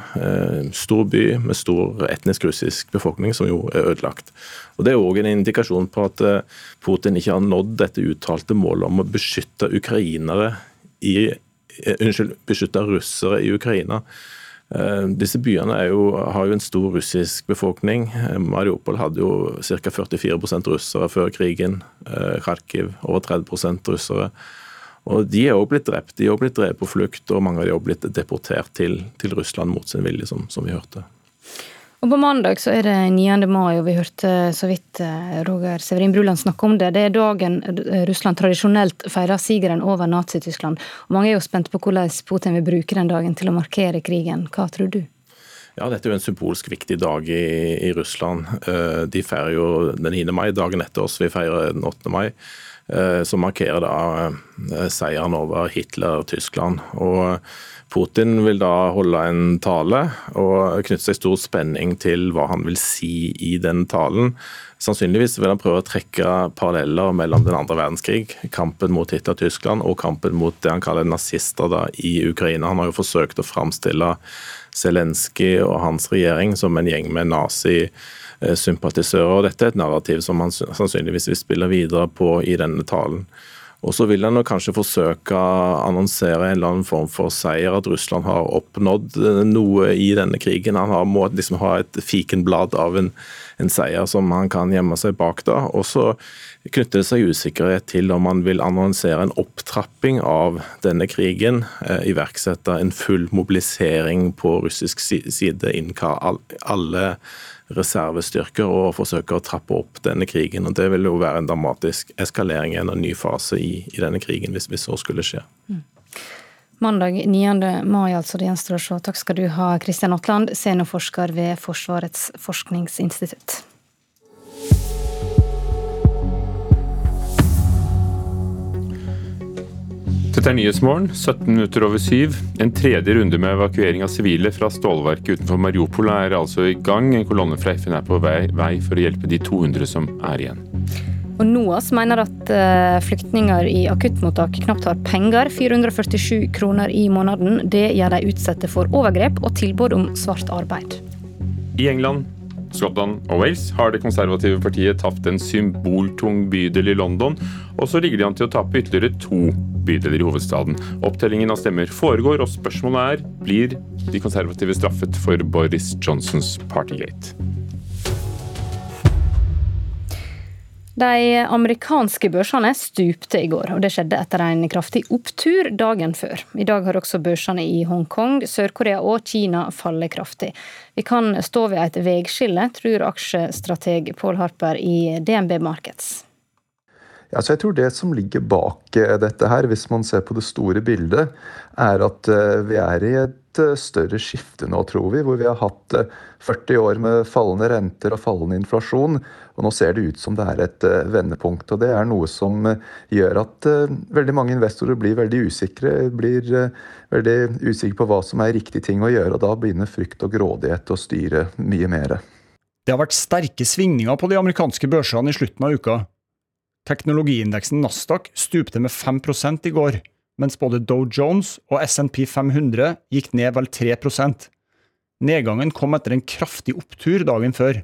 Stor by med stor etnisk russisk befolkning, som jo er ødelagt. Og Det er òg en indikasjon på at Putin ikke har nådd dette uttalte målet om å beskytte i Unnskyld, beskytte russere i Ukraina. Eh, disse byene jo, har jo en stor russisk befolkning. Eh, Mariupol hadde jo ca. 44% russere før krigen. Eh, Kharkiv over 30% russere. Og De er også blitt drept. De er også blitt drevet på flukt, og mange av de er også blitt deportert til, til Russland mot sin vilje, som, som vi hørte. Og På mandag så er det 9. mai, og vi hørte så vidt eh, Roger Severin Bruland snakke om det. Det er dagen Russland tradisjonelt feirer sigeren over Nazi-Tyskland. Mange er jo spent på hvordan Putin vil bruke den dagen til å markere krigen. Hva tror du? Ja, Dette er jo en symbolsk viktig dag i, i Russland. Eh, de feirer jo den 9. mai, dagen etter oss. Vi feirer den 8. mai. Eh, som markerer da seieren over Hitler og Tyskland. Og Putin vil da holde en tale og knytte seg stor spenning til hva han vil si i den talen. Sannsynligvis vil han prøve å trekke paralleller mellom den andre verdenskrig, kampen mot Hitler-Tyskland og kampen mot det han kaller nazister da, i Ukraina. Han har jo forsøkt å framstille Zelenskyj og hans regjering som en gjeng med nazisympatisører. og Dette er et narrativ som han sannsynligvis vil spille videre på i denne talen. Og så vil han kanskje forsøke å annonsere en eller annen form for seier, at Russland har oppnådd eh, noe i denne krigen. Han har, må liksom ha et fikenblad av en, en, seier som han kan gjemme seg bak. da. Og så knytter det seg usikkerhet til om han vil annonsere en opptrapping av denne krigen. Eh, iverksette en full mobilisering på russisk side, innkalle alle reservestyrker og forsøke å trappe opp denne krigen. og Det vil jo være en dramatisk eskalering i en ny fase i, i denne krigen, hvis, hvis, så skulle skje. Mm. Mandag 9. mai, altså. Det gjenstår å se. Takk skal du ha, Kristian Aatland, seniorforsker ved Forsvarets forskningsinstitutt. Dette er Nyhetsmorgen, 17 minutter over syv. En tredje runde med evakuering av sivile fra stålverket utenfor Mariupol er altså i gang. En kolonne fra FN er på vei, vei for å hjelpe de 200 som er igjen. Og NOAS mener at uh, flyktninger i akuttmottak knapt har penger. 447 kroner i måneden. Det gjør de utsatte for overgrep og tilbud om svart arbeid. I England Skottland og Wales har det konservative partiet tapt en symboltung bydel i London, og så ligger de an til å tape ytterligere to bydeler i hovedstaden. Opptellingen av stemmer foregår, og spørsmålet er blir de konservative straffet for Boris Johnsons Partygate. De amerikanske børsene stupte i går, og det skjedde etter en kraftig opptur dagen før. I dag har også børsene i Hongkong, Sør-Korea og Kina fallet kraftig. Vi kan stå ved et veiskille, tror aksjestrateg Paul Harper i DNB Markets. Ja, så jeg tror det som ligger bak eh, dette her, hvis man ser på det store bildet, er at eh, vi er i et eh, større skifte nå, tror vi. Hvor vi har hatt 40 år med fallende renter og fallende inflasjon. Og nå ser det ut som det er et vendepunkt. Og det er noe som gjør at veldig mange investorer blir veldig usikre. Blir veldig usikre på hva som er riktig ting å gjøre. Og da begynner frykt og grådighet å styre mye mer. Det har vært sterke svingninger på de amerikanske børsene i slutten av uka. Teknologiindeksen Nasdaq stupte med 5% i går, mens både Dow Jones og SNP 500 gikk ned vel 3% Nedgangen kom etter en kraftig opptur dagen før.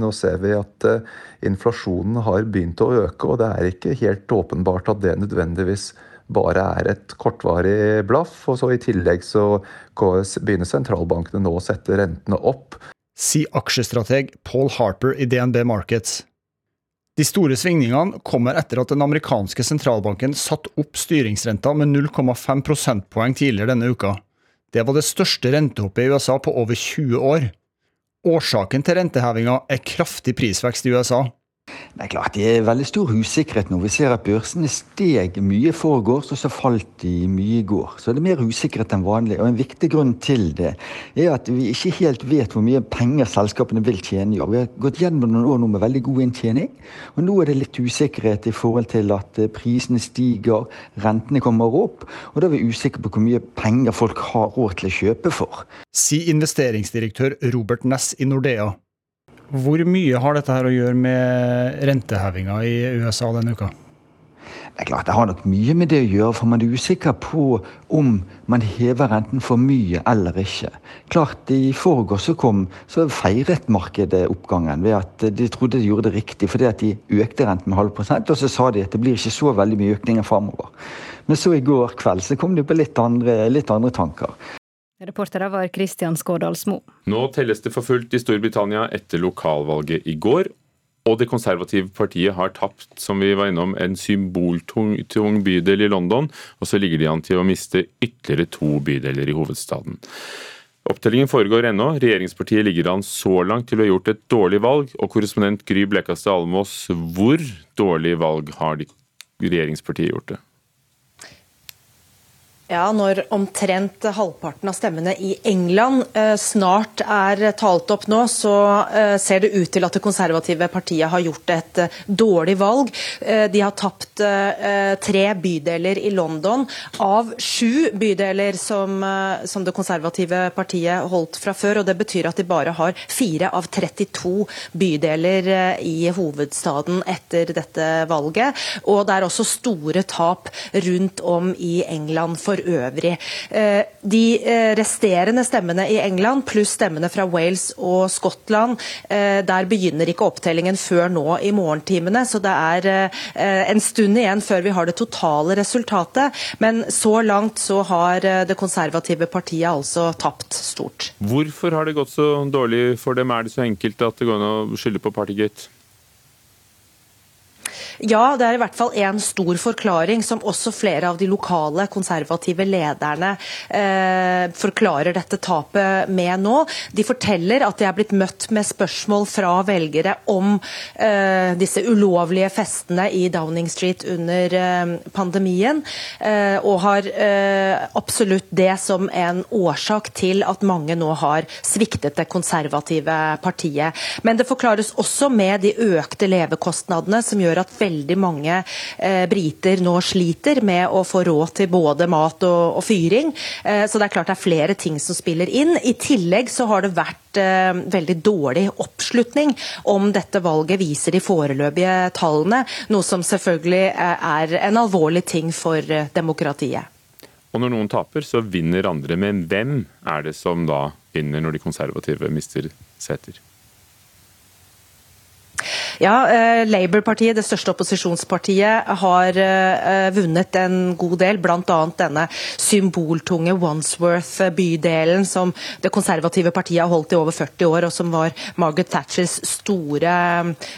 Nå ser vi at uh, inflasjonen har begynt å øke, og det er ikke helt åpenbart at det nødvendigvis bare er et kortvarig blaff. Og så i tillegg så begynner sentralbankene nå å sette rentene opp. Sier aksjestrateg Paul Harper i DNB Markets. De store svingningene kommer etter at den amerikanske sentralbanken satte opp styringsrenta med 0,5 prosentpoeng tidligere denne uka. Det var det største rentehoppet i USA på over 20 år. Årsaken til rentehevinga er kraftig prisvekst i USA. Det er klart det er veldig stor usikkerhet nå. Vi ser at børsene steg mye i forgårs, og så falt de mye i går. Så det er mer usikkerhet enn vanlig. Og en viktig grunn til det er at vi ikke helt vet hvor mye penger selskapene vil tjene i år. Vi har gått gjennom noen år nå med veldig god inntjening, og nå er det litt usikkerhet i forhold til at eh, prisene stiger, rentene kommer opp, og da er vi usikre på hvor mye penger folk har råd til å kjøpe for. Si investeringsdirektør Robert Ness i Nordea. Hvor mye har dette her å gjøre med rentehevinga i USA denne uka? Det er klart det har nok mye med det å gjøre, for man er usikker på om man hever renten for mye eller ikke. Klart I forgårs så så feiret markedet oppgangen ved at de trodde de gjorde det riktig fordi at de økte renten med halv prosent, og så sa de at det blir ikke så veldig mye økninger framover. Men så i går kveld så kom de på litt andre, litt andre tanker. Reportere var Kristian Skårdalsmo. Nå telles det for fullt i Storbritannia etter lokalvalget i går. Og det konservative partiet har tapt, som vi var innom, en symboltung bydel i London. Og så ligger de an til å miste ytterligere to bydeler i hovedstaden. Opptellingen foregår ennå. Regjeringspartiet ligger an så langt til å ha gjort et dårlig valg. Og korrespondent Gry Blekastad Almås, hvor dårlig valg har regjeringspartiet gjort det? Ja, Når omtrent halvparten av stemmene i England eh, snart er talt opp nå, så eh, ser det ut til at det konservative partiet har gjort et eh, dårlig valg. De har tapt tre bydeler i London av sju bydeler som, som, det konservative partiet holdt fra før. og Det betyr at de bare har fire av 32 bydeler i hovedstaden etter dette valget. Og det er også store tap rundt om i England for øvrig. Eh, de eh, resterende stemmene i England pluss stemmene fra Wales og Skottland, eh, der begynner ikke opptellingen før nå i morgentimene. Så det er en stund igjen før vi har det totale resultatet. Men så langt så har det konservative partiet altså tapt stort. Hvorfor har det gått så dårlig for dem? Er det så enkelt at det går an å skylde på Partygate? Ja, det er i hvert fall en stor forklaring som også flere av de lokale konservative lederne eh, forklarer dette tapet med nå. De forteller at de er blitt møtt med spørsmål fra velgere om eh, disse ulovlige festene i Downing Street under eh, pandemien, eh, og har eh, absolutt det som en årsak til at mange nå har sviktet det konservative partiet. Men det forklares også med de økte levekostnadene, som gjør at veldig mange eh, briter nå sliter med å få råd til både mat og, og fyring. Eh, så det er klart det er flere ting som spiller inn. I tillegg så har det vært eh, veldig dårlig oppslutning om dette valget, viser de foreløpige tallene. Noe som selvfølgelig eh, er en alvorlig ting for eh, demokratiet. Og når noen taper, så vinner andre. Men hvem er det som da vinner når de konservative mister seter? Ja, eh, Labour-partiet, det største opposisjonspartiet, har eh, vunnet en god del. Bl.a. denne symboltunge Wandsworth-bydelen som det konservative partiet har holdt i over 40 år, og som var Margaret Thatchers store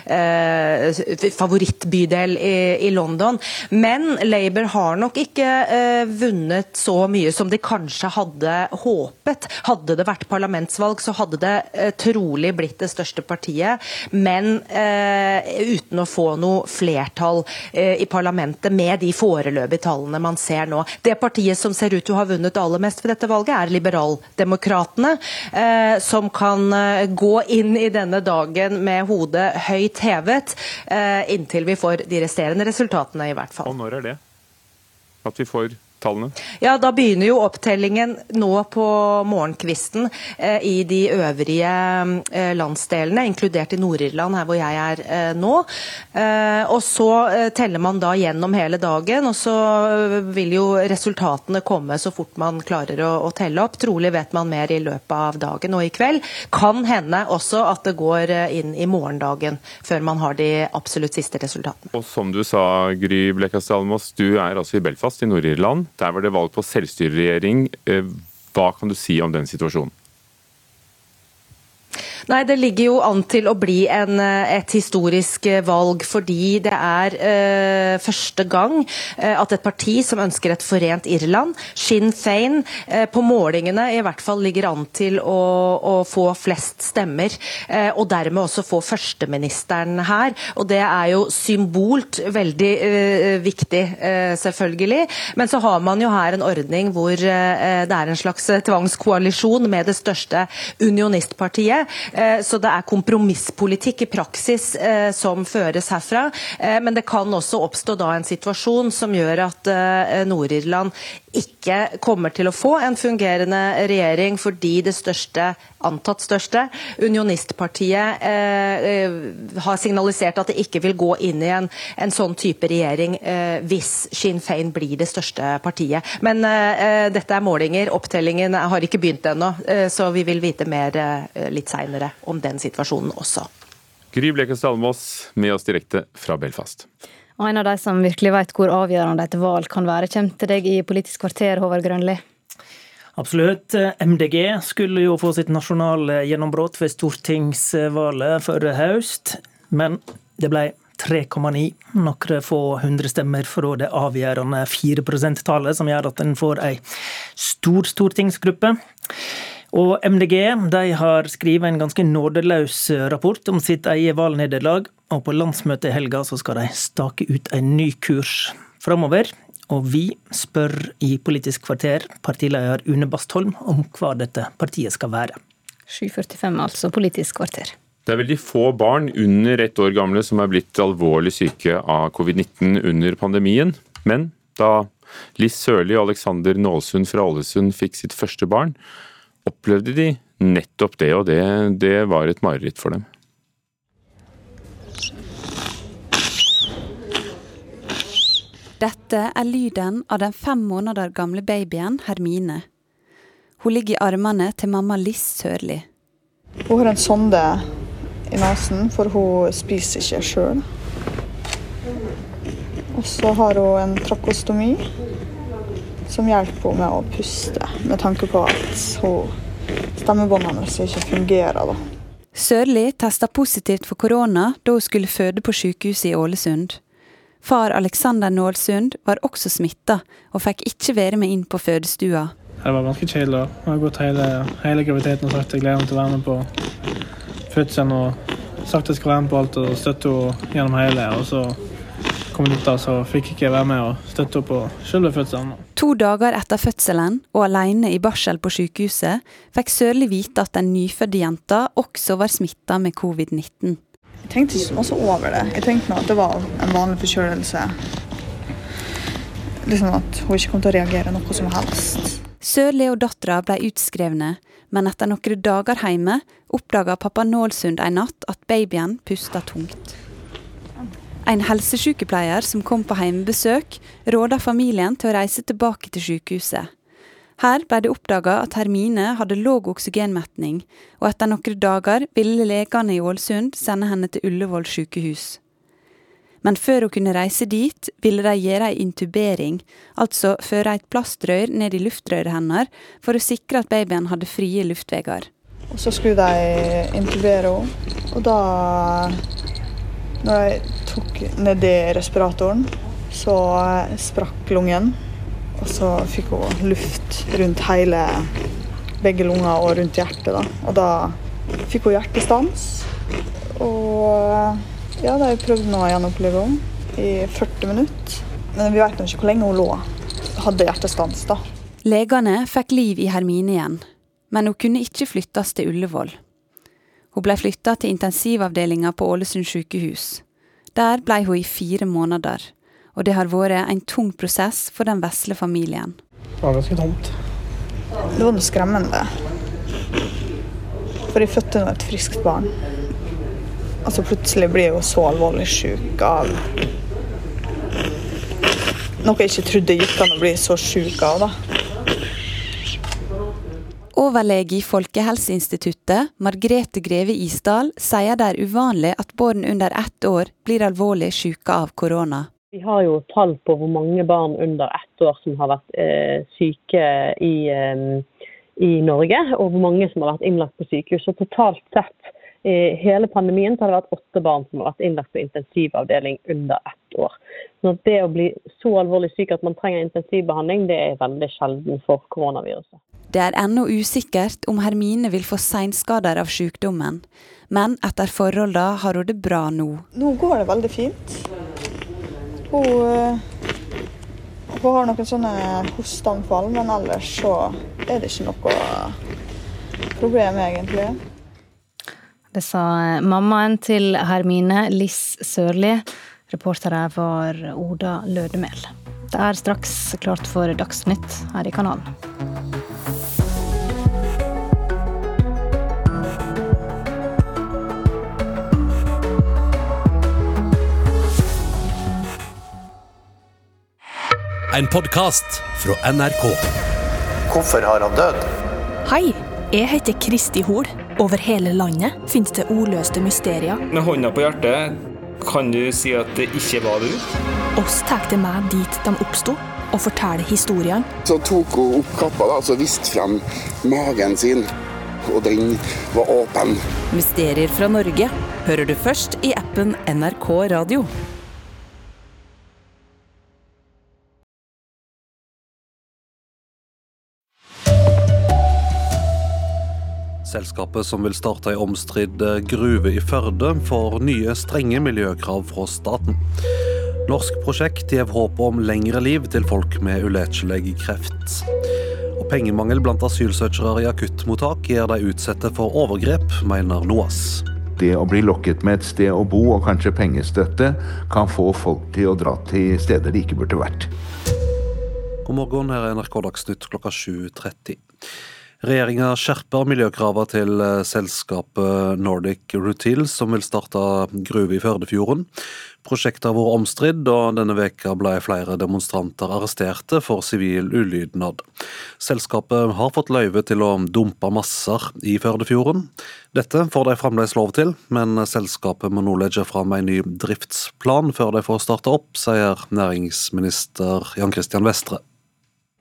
eh, favorittbydel i, i, London. Men Labour har nok ikke eh, vunnet så mye som de kanskje hadde håpet. Hadde det vært parlamentsvalg, så hadde det eh, trolig blitt det største partiet. Men uten å få noe flertall eh, i parlamentet med de foreløpige tallene man ser nå. Det partiet som ser ut til å ha vunnet aller mest ved dette valget, er Liberaldemokratene, eh, som kan gå inn i denne dagen med hodet høyt hevet, inntil vi får de resterende resultatene, i hvert fall. Og når er det? At vi får tallene? Ja, Da begynner jo opptellingen nå på morgenkvisten eh, i de øvrige eh, landsdelene, inkludert i Nord-Irland, her hvor jeg er eh, nå. Og Så teller man da gjennom hele dagen, og så vil jo resultatene komme så fort man klarer å, å, telle opp. Trolig vet man mer i løpet av dagen og i kveld. Kan hende også at det går inn i morgendagen før man har de absolutt siste resultatene. Og som du sa, Gry Blekastad Almås, du er altså i Belfast i Nord-Irland. Der var det valg på selvstyreregjering. Eh, hva kan du si om den situasjonen? Nei, Det ligger jo an til å bli en, eh, et historisk eh, valg, fordi det er eh, første gang eh, at et parti som ønsker et forent Irland, Sinn Fein, eh, på målingene i hvert fall ligger an til å, å få flest stemmer, eh, og dermed også få førsteministeren her. Og Det er jo symbolt veldig viktig, selvfølgelig. Men så har man jo her en ordning hvor det er en slags tvangskoalisjon med det største unionistpartiet. Eh, så det er kompromisspolitikk i praksis eh, som føres herfra. Eh, men det kan også oppstå da en situasjon som gjør at Nord-Irland ikke kommer til å få en fungerende regjering fordi det største, antatt største, unionistpartiet eh, har signalisert at det ikke vil gå inn i en, en sånn type regjering eh, hvis Sinn Fein blir det største partiet. Men eh, dette er målinger, opptellingen har ikke begynt ennå, så vi vil vite mer litt seinere om den situasjonen også. Gry Blekastad Almås med oss direkte fra Belfast. Og en av de som virkelig vet hvor avgjørende et valg kan være, kommer til deg i Politisk kvarter, Håvard Grønli. Absolutt. MDG skulle jo få sitt nasjonale gjennombrudd ved stortingsvalget forrige høst, men det ble 3,9, noen få hundre stemmer fra det avgjørende 4 %-tallet, som gjør at en får ei stor stortingsgruppe. Og MDG de har skrevet en ganske nådeløs rapport om sitt eget valgnederlag, og på landsmøtet i helga så skal de stake ut en ny kurs framover. Og vi spør i Politisk kvarter partileder Une Bastholm om hva dette partiet skal være. 7.45 altså, Politisk kvarter. Det er veldig få barn under ett år gamle som er blitt alvorlig syke av covid-19 under pandemien. Men da Liss Sørli og Alexander Nålsund fra Ålesund fikk sitt første barn, opplevde de nettopp det, og det, det var et mareritt for dem. Dette er lyden av den fem måneder gamle babyen Hermine. Hun ligger i armene til mamma Liss Sørli. Hun har en sonde i nesen, for hun spiser ikke sjøl. Og så har hun en trakostomi som hjelper henne med å puste, med tanke på at stemmebåndene hennes ikke fungerer. da. Sørli testa positivt for korona da hun skulle føde på sykehuset i Ålesund. Far Alexander Nålsund var også smitta, og fikk ikke være med inn på fødestua. Det var ganske kjedelig. Jeg har gått hele, hele graviditeten og sagt at jeg gleder meg til å være med på fødselen. Og sagt at jeg skal være med på alt og støtte henne gjennom hele. Og så kom dit da, så fikk jeg ikke være med og støtte opp på selve fødselen. To dager etter fødselen, og alene i barsel på sykehuset, fikk Sørli vite at den nyfødte jenta også var smitta med covid-19. Jeg tenkte ikke så mye over det. Jeg tenkte at det var en vanlig forkjølelse. Liksom at hun ikke kom til å reagere noe som helst. Sørli og dattera ble utskrevne, men etter noen dager hjemme oppdaga pappa Nålsund en natt at babyen pusta tungt. En helsesykepleier som kom på hjemmebesøk, råda familien til å reise tilbake til sykehuset. Her ble det oppdaga at Hermine hadde låg oksygenmetning, og etter noen dager ville legene i Ålesund sende henne til Ullevål sykehus. Men før hun kunne reise dit, ville de gjøre ei intubering, altså føre et plastrør ned i luftrøret hennes for å sikre at babyen hadde frie luftveier. Og så skulle de intubere henne, og da når jeg tok nedi respiratoren, så sprakk lungen. Og så fikk hun luft rundt hele begge lunger og rundt hjertet. Da. Og da fikk hun hjertestans. Og ja, de prøvde nå å gjenopplive henne i 40 minutter. Men vi vet ikke hvor lenge hun lå. Hadde hjertestans, da. Legene fikk liv i Hermine igjen, men hun kunne ikke flyttes til Ullevål. Hun ble flytta til intensivavdelinga på Ålesund sykehus. Der ble hun i fire måneder, og det har vært en tung prosess for den vesle familien. Det var ganske tomt. Det var noe skremmende. For jeg fødte nå et friskt barn. Altså plutselig blir jeg jo så alvorlig syk av noe jeg ikke trodde gikk an å bli så syk av. da. Overlege i Folkehelseinstituttet, Margrethe Greve Isdal, sier det er uvanlig at barn under ett år blir alvorlig syke av korona. Vi har jo tall på hvor mange barn under ett år som har vært eh, syke i, eh, i Norge, og hvor mange som har vært innlagt på sykehus. Og totalt sett i hele pandemien har det vært åtte barn som har vært innlagt på intensivavdeling under ett år. Så det å bli så alvorlig syk at man trenger intensivbehandling, det er veldig sjelden for koronaviruset. Det er ennå usikkert om Hermine vil få seinskader av sykdommen, men etter forholdene har hun det bra nå. Nå går det veldig fint. Hun, eh, hun har noen sånne hosteanfall, men ellers så er det ikke noe problem, egentlig. Det sa mammaen til Hermine, Liss Sørli. Reportere var Oda Lødemel. Det er straks klart for Dagsnytt her i kanalen. En podkast fra NRK. Hvorfor har han dødd? Hei, jeg heter Kristi Hol. Over hele landet finnes det ordløste mysterier. Med hånda på hjertet, kan du si at det ikke var du? Oss tar det med dit de oppsto, og forteller historiene. Så tok hun opp kappa da, og viste frem magen sin, og den var åpen. Mysterier fra Norge hører du først i appen NRK Radio. Selskapet som vil starte ei omstridt gruve i Førde, får nye strenge miljøkrav fra staten. Norsk prosjekt gir håp om lengre liv til folk med uletelig kreft. Og pengemangel blant asylsøkere i akuttmottak gjør de utsatte for overgrep, mener NOAS. Det å bli lokket med et sted å bo og kanskje pengestøtte kan få folk til å dra til steder de ikke burde vært. God morgen, her er NRK Dagsnytt klokka 7.30. Regjeringa skjerper miljøkravene til selskapet Nordic Rutile, som vil starte gruve i Førdefjorden. Prosjektet har vært omstridt, og denne veka ble flere demonstranter arresterte for sivil ulydnad. Selskapet har fått løyve til å dumpe masser i Førdefjorden. Dette får de fremdeles lov til, men selskapet må nå legge fram en ny driftsplan før de får starte opp, sier næringsminister Jan Christian Vestre.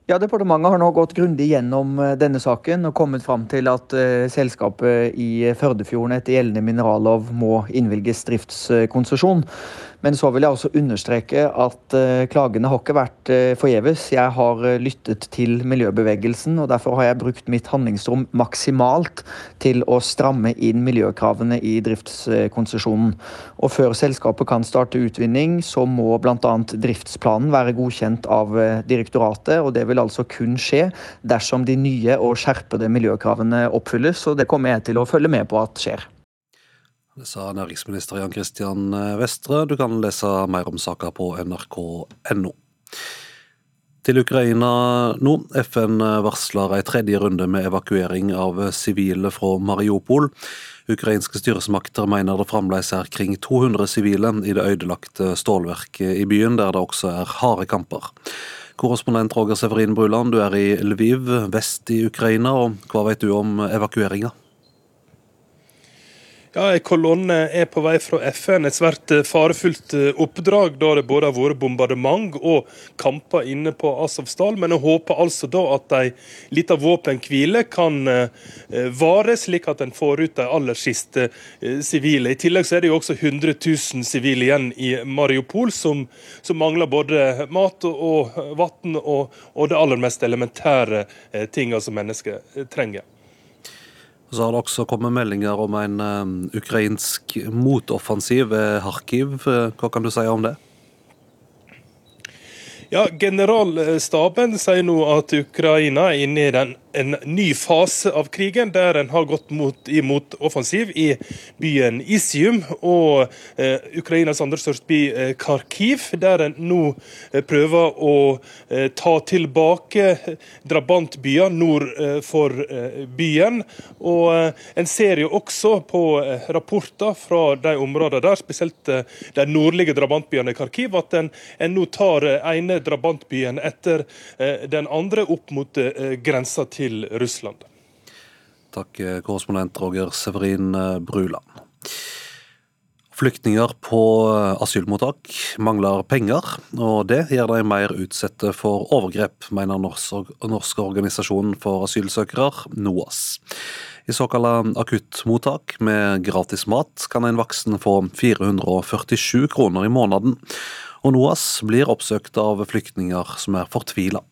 Ja, Departementet har nå gått grundig gjennom denne saken og kommet fram til at uh, selskapet i Førdefjorden etter gjeldende minerallov må innvilges driftskonsesjon. Men så vil jeg også understreke at uh, klagene har ikke vært uh, forgjeves. Jeg har lyttet til miljøbevegelsen, og derfor har jeg brukt mitt handlingsrom maksimalt til å stramme inn miljøkravene i driftskonsesjonen. Og før selskapet kan starte utvinning, så må bl.a. driftsplanen være godkjent av direktoratet. og det vil altså kun skje dersom de nye og skjerpede miljøkravene oppfylles, og det kommer jeg til å følge med på at skjer. Det sa næringsminister Jan Christian Vestre. Du kan lese mer om saka på nrk.no. Til Ukraina nå. FN varsler en tredje runde med evakuering av sivile fra Mariupol. Ukrainske styresmakter mener det fremdeles er kring 200 sivile i det ødelagte stålverket i byen, der det også er harde kamper. Korrespondent Roger Severin Bruland, du er i Lviv, vest i Ukraina. og Hva vet du om evakueringa? Ja, En kolonne er på vei fra FN. Et svært farefullt oppdrag, da det både har vært bombardement og kamper inne på Azovstal. Men jeg håper altså da at ei lita våpenhvile kan vare, slik at en får ut de aller siste sivile. I tillegg så er det jo også 100 000 sivile igjen i Mariupol, som, som mangler både mat og vann og, og det aller mest elementære tinga som mennesker trenger. Så har det også kommet meldinger om en um, ukrainsk motoffensiv ved Kharkiv. Hva kan du si om det? Ja, Generalstaben sier nå at Ukraina er inne i den, en ny fase av krigen, der en har gått mot, imot offensiv i byen Isium og eh, Ukrainas andre største by, eh, Kharkiv, der en nå eh, prøver å eh, ta tilbake drabantbyer nord eh, for eh, byen. Og En ser jo også på rapporter fra de områdene der, spesielt de nordlige drabantbyene Kharkiv, at en, en nå tar ene drabantbyen etter den andre opp mot grensa til til Russland. Takk, korrespondent Roger Severin Bruland. Flyktninger på asylmottak mangler penger, og det gjør de mer utsatte for overgrep, mener Norsk organisasjon for asylsøkere, NOAS. I såkalte akuttmottak med gratis mat kan en voksen få 447 kroner i måneden, og NOAS blir oppsøkt av flyktninger som er fortvila.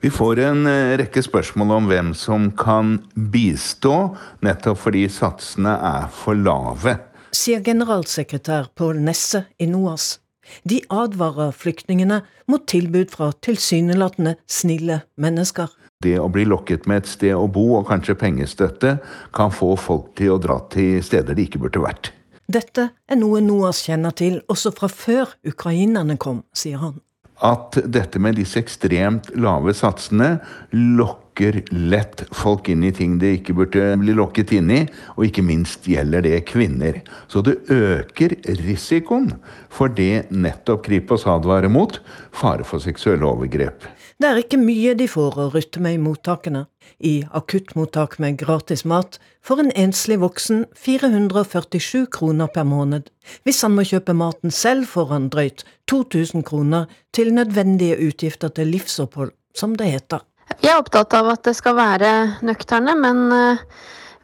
Vi får en eh, rekke spørsmål om hvem som kan bistå, nettopp fordi satsene er for lave sier generalsekretær Pål Nesse i NOAS. De advarer flyktningene mot tilbud fra tilsynelatende snille mennesker. Det å bli lokket med et sted å bo og kanskje pengestøtte kan få folk til å dra til steder de ikke burde vært. Dette er noe NOAS kjenner til også fra før ukrainerne kom, sier han. At dette med disse ekstremt lave satsene lokker lett folk inn i ting de ikke burde bli lokket inn i, og ikke minst gjelder det kvinner. Så det øker risikoen for det nettopp Kripos advarer mot, fare for seksuelle overgrep. Det er ikke mye de får å rutte med i mottakene. I akuttmottak med gratis mat får en enslig voksen 447 kroner per måned. Hvis han må kjøpe maten selv, får han drøyt 2000 kroner til nødvendige utgifter til livsopphold, som det heter. Jeg er opptatt av at det skal være nøkterne, men, eh,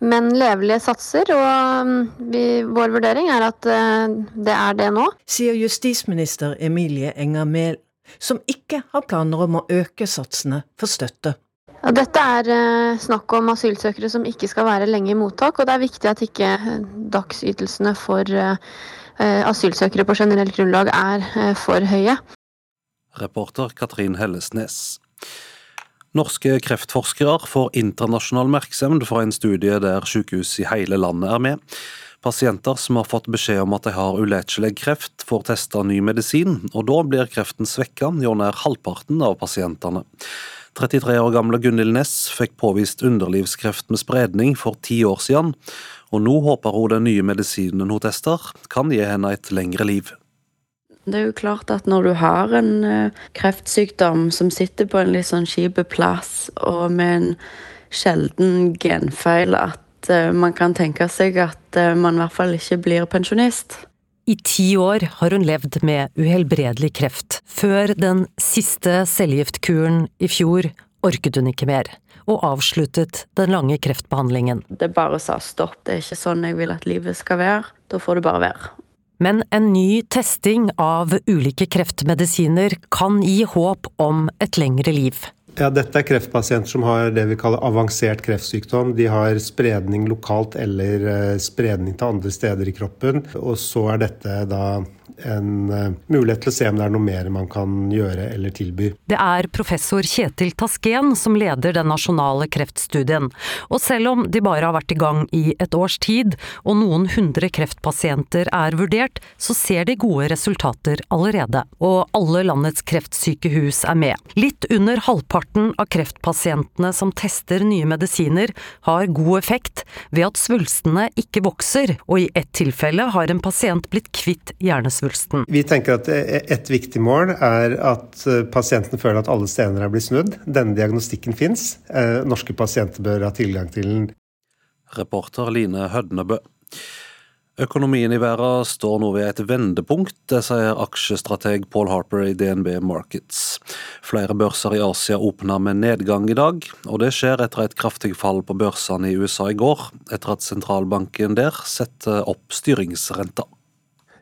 men levelige satser. Og mm, vi, vår vurdering er at eh, det er det nå. Sier justisminister Emilie Enger Mehl, som ikke har planer om å øke satsene for støtte. Dette er eh, snakk om asylsøkere som ikke skal være lenge i mottak, og det er viktig at ikke dagsytelsene for asylsøkere på generelt grunnlag er for høye. Reporter Katrin Hellesnes. Norske kreftforskere får internasjonal merksemd for en studie der sykehus i hele landet er med. Pasienter som har fått beskjed om at de har uletelig kreft, får testa ny medisin, og da blir kreften svekka hjå nær halvparten av pasientene. 33 år gamle Gunhild Næss fikk påvist underlivskreft med spredning for ti år siden, og nå håper hun den nye medisinen hun tester, kan gi henne et lengre liv. Det er jo klart at når du har en uh, kreftsykdom som sitter på en litt sånn kjip plass, og med en sjelden genfeil, at uh, man kan tenke seg at uh, man i hvert fall ikke blir pensjonist. I ti år har hun levd med uhelbredelig kreft. Før den siste cellegiftkuren i fjor orket hun ikke mer, og avsluttet den lange kreftbehandlingen. Det bare sa stopp, det er ikke sånn jeg vil at livet skal være. Da får det bare være. Men en ny testing av ulike kreftmedisiner kan gi håp om et lengre liv. Ja, dette er kreftpasienter som har det vi kaller avansert kreftsykdom. De har spredning lokalt eller eh, spredning til andre steder i kroppen. Og så er dette da en uh, mulighet til å se om det er noe mer man kan gjøre eller tilby. Det er professor Kjetil Tasken som leder den nasjonale kreftstudien. Og selv om de bare har vært i gang i et års tid, og noen hundre kreftpasienter er vurdert, så ser de gode resultater allerede. Og alle landets kreftsykehus er med. Litt under halvparten av kreftpasientene som tester nye medisiner, har god effekt ved at svulstene ikke vokser, og i ett tilfelle har en pasient blitt kvitt hjernesvulst svulsten. Vi tenker at et viktig mål er at pasienten føler at alle stener er blitt snudd. Denne diagnostikken fins. Eh, norske pasienter bør ha tilgang til den. Reporter Line Hødnebø. Økonomien i verden står nå ved et vendepunkt, det sier aksjestrateg Paul Harper i DNB Markets. Flere børser i Asia åpner med nedgang i dag, og det skjer etter et kraftig fall på børsene i USA i går, etter at sentralbanken der setter opp styringsrenta.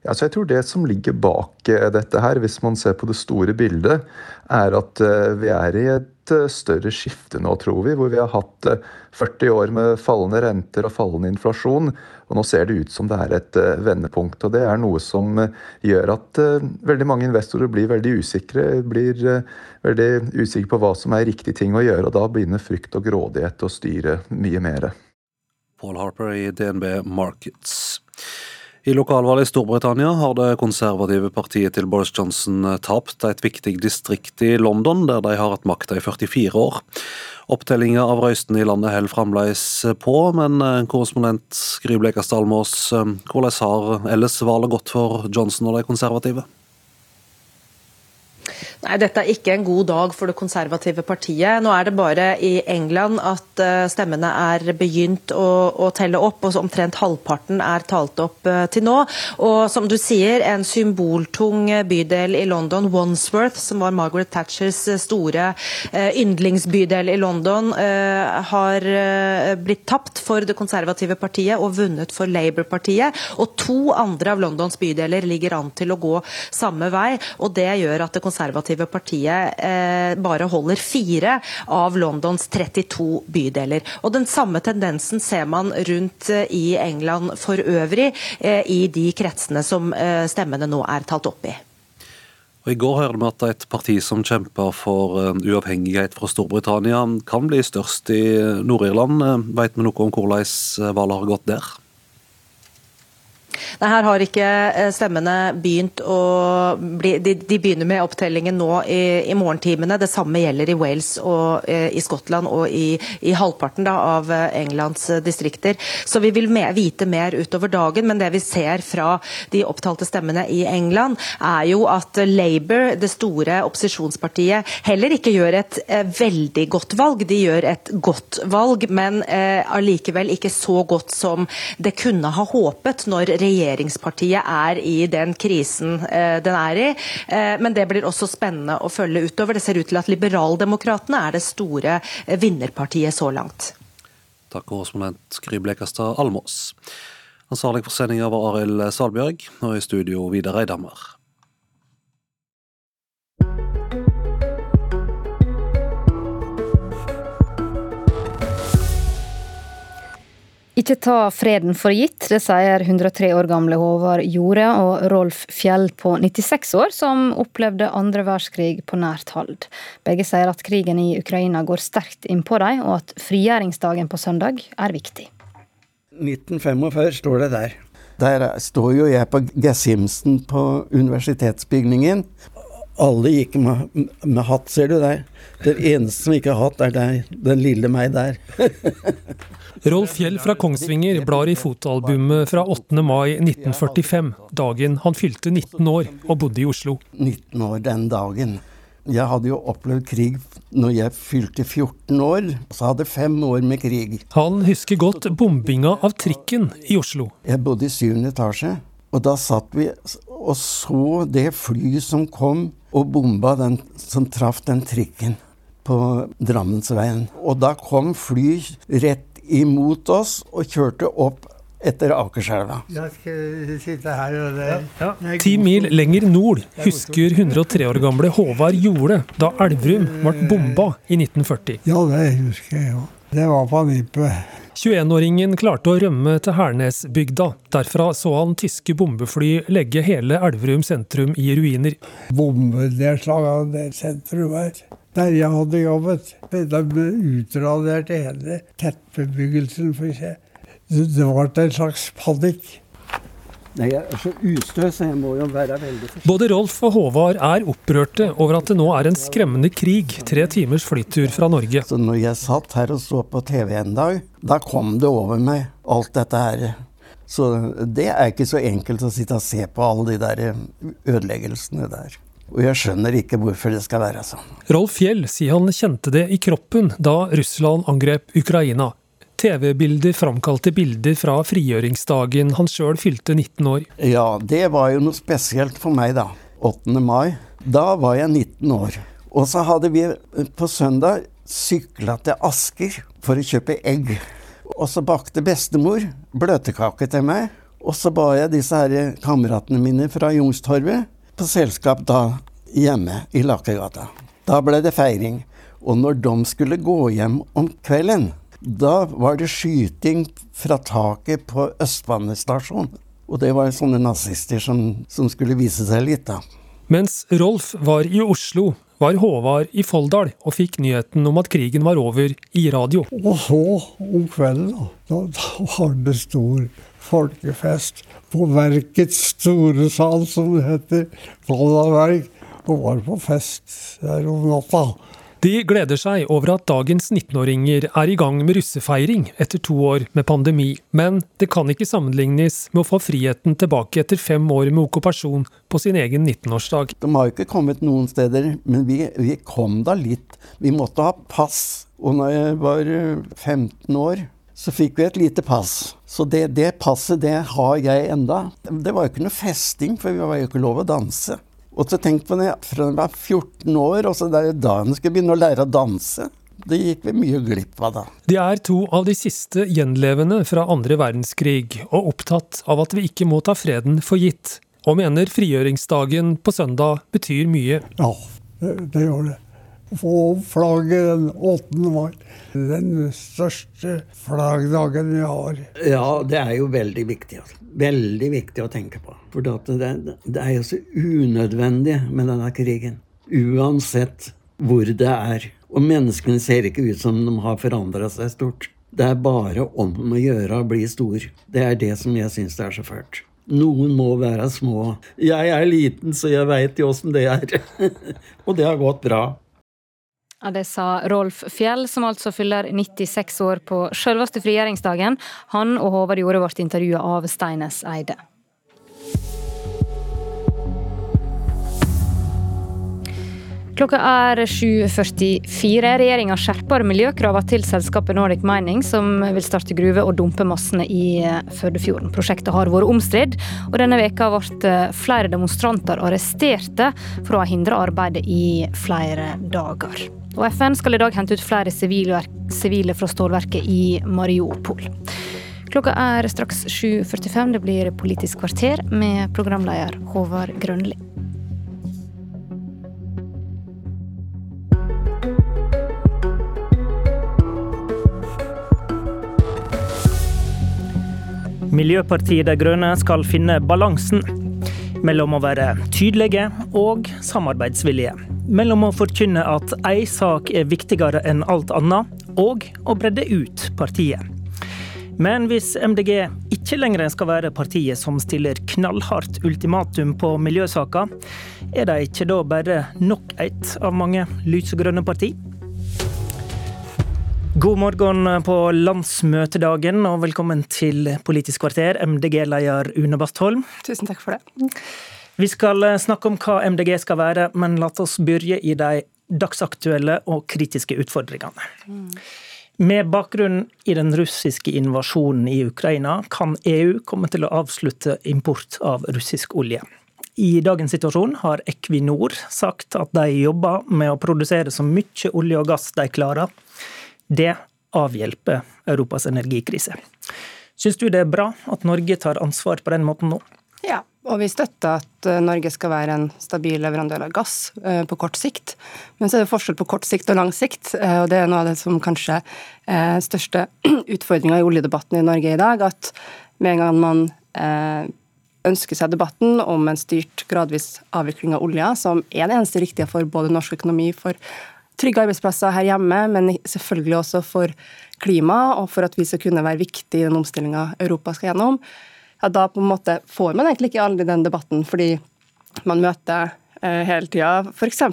Ja, så jeg tror Det som ligger bak eh, dette, her, hvis man ser på det store bildet, er at eh, vi er i et eh, større skifte nå, tror vi. Hvor vi har hatt 40 år med fallende renter og fallende inflasjon. Og nå ser det ut som det er et vendepunkt. Og det er noe som gjør at veldig mange investorer blir veldig usikre. Blir veldig usikre på hva som er riktig ting å gjøre. Og da begynner frykt og grådighet å styre mye mer. Paul Harper i DNB Markets. I lokalvalget i Storbritannia har det konservative partiet til Boris Johnson tapt et viktig distrikt i London, der de har hatt makta i 44 år. Opptellinga av røystene i landet holder fremdeles på, men eh, korrespondent Gry Blekastad eh, hvordan har ellers valget gått for Johnson og de konservative? Nei, Dette er ikke en god dag for det konservative partiet. Nå er det bare i England at eh, stemmene er begynt å, å telle opp, og omtrent halvparten er talt opp uh, til nå. Og som du sier, en symboltung bydel i London, Wandsworth, som var Margaret Thatchers eh, store yndlingsbydel i London, har blitt tapt for det konservative partiet og vunnet for Labour-partiet. Og to andre av Londons bydeler ligger an til å gå samme vei, og det gjør at det konservative konservative partiet eh, bare holder fire av Londons 32 bydeler. Og Den samme tendensen ser man rundt eh, i England for øvrig, eh, i de kretsene som eh, stemmene nå er talt opp i. Og I går hørte vi at et parti som kjemper for uh, uavhengighet fra Storbritannia, kan bli størst i Nord-Irland. Vet vi noe om hvordan valget har gått der? Nei, Her har ikke eh, stemmene begynt å bli De, de begynner med opptellingen nå i, i, morgentimene. Det samme gjelder i Wales og eh, i Skottland og i, i halvparten da, av eh, Englands distrikter. Så vi vil med, vite mer utover dagen, men det vi ser fra de opptalte stemmene i England, er jo at Labour, det store opposisjonspartiet, heller ikke gjør et eh, veldig godt valg. De gjør et godt valg, men eh, ikke så godt som det kunne ha håpet når regjeringspartiet er i den krisen eh, den er i. Eh, men det blir også spennende å følge utover. Det ser ut til at Liberaldemokratene er det store eh, vinnerpartiet så langt. Takk, korrespondent Almås. Ansvarlig for sendinga var Arild Salbjørg, og i studio Vidar Eidhammer. Ikke ta freden for gitt, det sier 103 år gamle Håvard Jorde og Rolf Fjell på 96 år, som opplevde andre verdenskrig på nært hold. Begge sier at krigen i Ukraina går sterkt innpå dem, og at frigjøringsdagen på søndag er viktig. 1945 står det der. Der står jo jeg på Gessimsen på universitetsbygningen. Alle gikk med, med hatt, ser du der. Den eneste som ikke har hatt, er deg. Den lille meg der. Rolf Fjell fra Kongsvinger blar i fotoalbumet fra 8. mai 1945, dagen han fylte 19 år og bodde i Oslo. 19 år den dagen. Jeg hadde jo opplevd krig når jeg fylte 14 år, så hadde fem år med krig. Han husker godt bombinga av trikken i Oslo. Jeg bodde i syvende etasje, og da satt vi og så det flyet som kom og bomba den som traff den trikken på Drammensveien. Og da kom fly rett imot oss og kjørte opp etter Akerselva. Ti mil lenger nord husker 103 år gamle Håvard Jole da Elverum ble bomba i 1940. Ja, det husker jeg òg. Det var på nippet. 21-åringen klarte å rømme til Hernesbygda. Derfra så han tyske bombefly legge hele Elverum sentrum i ruiner. Bombenedslag av det sentrum her der jeg hadde jobbet. Da utraderte hele tettbebyggelsen. For seg. Det var en slags panikk. Nei, Jeg er så ustø, så jeg må jo være veldig forsiktig. Både Rolf og Håvard er opprørte over at det nå er en skremmende krig tre timers flytur fra Norge. Så når jeg satt her og så på TV en dag, da kom det over meg, alt dette her. Så det er ikke så enkelt å sitte og se på alle de der ødeleggelsene der. Og jeg skjønner ikke hvorfor det skal være sånn. Rolf Fjell sier han kjente det i kroppen da Russland angrep Ukraina. TV-bilder framkalte bilder fra frigjøringsdagen han sjøl fylte 19 år. Ja, det var jo noe spesielt for meg, da. 8. mai. Da var jeg 19 år. Og så hadde vi på søndag sykla til Asker for å kjøpe egg. Og så bakte bestemor bløtkake til meg. Og så ba jeg disse her kameratene mine fra Youngstorget på selskap da hjemme i Lakegata. Da ble det feiring. Og når de skulle gå hjem om kvelden, da var det skyting fra taket på Østbanestasjonen. Og det var sånne nazister som, som skulle vise seg litt, da. Mens Rolf var i Oslo, var Håvard i Folldal og fikk nyheten om at krigen var over i radio. Og så, om kvelden, da, da var det stor folkefest på Verkets store sal, som det heter. Valdaverk. Og var på fest der om natta. De gleder seg over at dagens 19-åringer er i gang med russefeiring etter to år med pandemi, men det kan ikke sammenlignes med å få friheten tilbake etter fem år med okkupasjon på sin egen 19-årsdag. De har jo ikke kommet noen steder, men vi, vi kom da litt. Vi måtte ha pass. Og når jeg var 15 eh, år, så fikk vi et lite pass. Så det, det passet, det har jeg enda. Det var jo ikke noe festing, for vi var jo ikke lov å danse. Og så tenk på det, fra jeg var 14 år, og så det er da en skal begynne å lære å danse. Det gikk vi mye glipp av da. De er to av de siste gjenlevende fra andre verdenskrig, og opptatt av at vi ikke må ta freden for gitt. Og mener frigjøringsdagen på søndag betyr mye. Ja, det, det gjør det få flagget den 8. mai. Den største flaggdagen vi har. Ja, det er jo veldig viktig. Altså. Veldig viktig å tenke på. For det, det, er jo så unødvendig med denne krigen. Uansett hvor det er. Og menneskene ser ikke ut som de har forandra seg stort. Det er bare om å gjøre å bli stor. Det er det som jeg syns er så fælt. Noen må være små. Jeg er liten, så jeg veit jo åssen det er. og det har gått bra. Ja, Det sa Rolf Fjell, som altså fyller 96 år på selveste frigjøringsdagen. Han og Håvard Jorde ble intervjua av Steines Eide. Klokka er 7.44. Regjeringa skjerper miljøkravene til selskapet Nordic Mining, som vil starte gruve og dumpe massene i Førdefjorden. Prosjektet har vært omstridt, og denne veka ble flere demonstranter arresterte for å ha hindra arbeidet i flere dager. Og FN skal i dag hente ut flere sivile fra stålverket i Mariupol. Klokka er straks 7.45. Det blir Politisk kvarter med programleder Håvard Grønli. Miljøpartiet De Grønne skal finne balansen mellom å være tydelige og samarbeidsvillige mellom å forkynne at ei sak er viktigere enn alt annet, og å bredde ut partiet. Men hvis MDG ikke lenger skal være partiet som stiller knallhardt ultimatum på miljøsaker, er de ikke da bare nok et av mange lysegrønne parti? God morgen på landsmøtedagen og velkommen til Politisk kvarter, MDG-leder Une Bastholm. Tusen takk for det. Vi skal eh, snakke om hva MDG skal være, men la oss begynne i de dagsaktuelle og kritiske utfordringene. Mm. Med bakgrunn i den russiske invasjonen i Ukraina kan EU komme til å avslutte import av russisk olje. I dagens situasjon har Equinor sagt at de jobber med å produsere så mye olje og gass de klarer. Det avhjelper Europas energikrise. Syns du det er bra at Norge tar ansvar på den måten nå? Ja, og vi støtter at eh, Norge skal være en stabil leverandør av gass eh, på kort sikt. Men så er det forskjell på kort sikt og lang sikt, eh, og det er noe av det som kanskje er største utfordringa i oljedebatten i Norge i dag. At med en gang man ønsker seg debatten om en styrt gradvis avvikling av olja, som er det eneste riktige for både norsk økonomi, for trygge arbeidsplasser her hjemme, men selvfølgelig også for klima, og for at vi skal kunne være viktige i den omstillinga Europa skal gjennom, ja, da på en måte får man egentlig ikke aldri den debatten, fordi man møter eh, hele tida f.eks.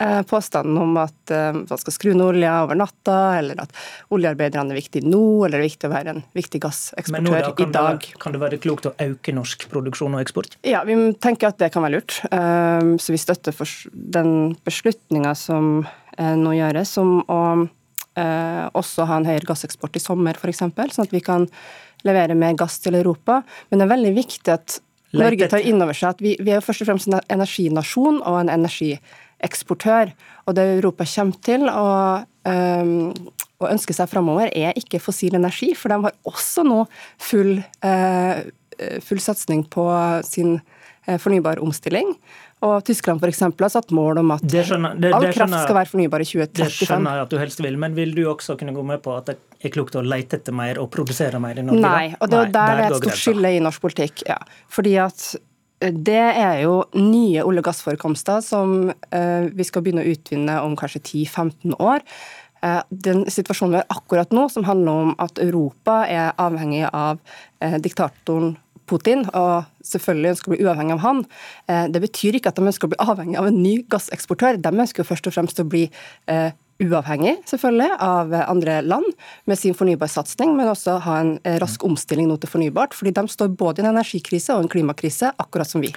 Eh, påstanden om at eh, man skal skru ned olja over natta, eller at oljearbeiderne er viktige nå, eller det er viktig å være en viktig gasseksportør i dag. Det, kan det være klokt å øke norsk produksjon og eksport? Ja, vi tenker at det kan være lurt. Eh, så vi støtter den beslutninga som nå gjøres, som å eh, også ha en høyere gasseksport i sommer, f.eks., sånn at vi kan levere mer gass til Europa. Men det er veldig viktig at Norge tar inn over seg at vi, vi er først og fremst en energinasjon og en energieksportør. Og det Europa kommer til å, um, å ønske seg framover, er ikke fossil energi, for de har også nå full, uh, full satsing på sin fornybar omstilling. Og Tyskland eksempel, har satt mål om at skjønner, det, all kraft skal være fornybar i 2035. Det skjønner jeg at du helst vil, men vil du også kunne gå med på at det er klokt å lete etter mer og produsere mer i Norge? Nei, og det, Nei, der, der er et stort skille i norsk politikk. Ja. Fordi at eh, det er jo nye olje- og gassforekomster som uh, vi skal begynne å utvinne om kanskje 10-15 år. Uh, den situasjonen vi har akkurat nå, som handler om at Europa er avhengig av uh, diktatoren Putin, og selvfølgelig ønsker å bli uavhengig av han. Det betyr ikke at de ønsker å bli avhengig av en ny gasseksportør. De ønsker jo først og fremst å bli uavhengig selvfølgelig av andre land med sin fornybarsatsing, men også ha en rask omstilling nå til fornybart. fordi de står både i en energikrise og en klimakrise, akkurat som vi.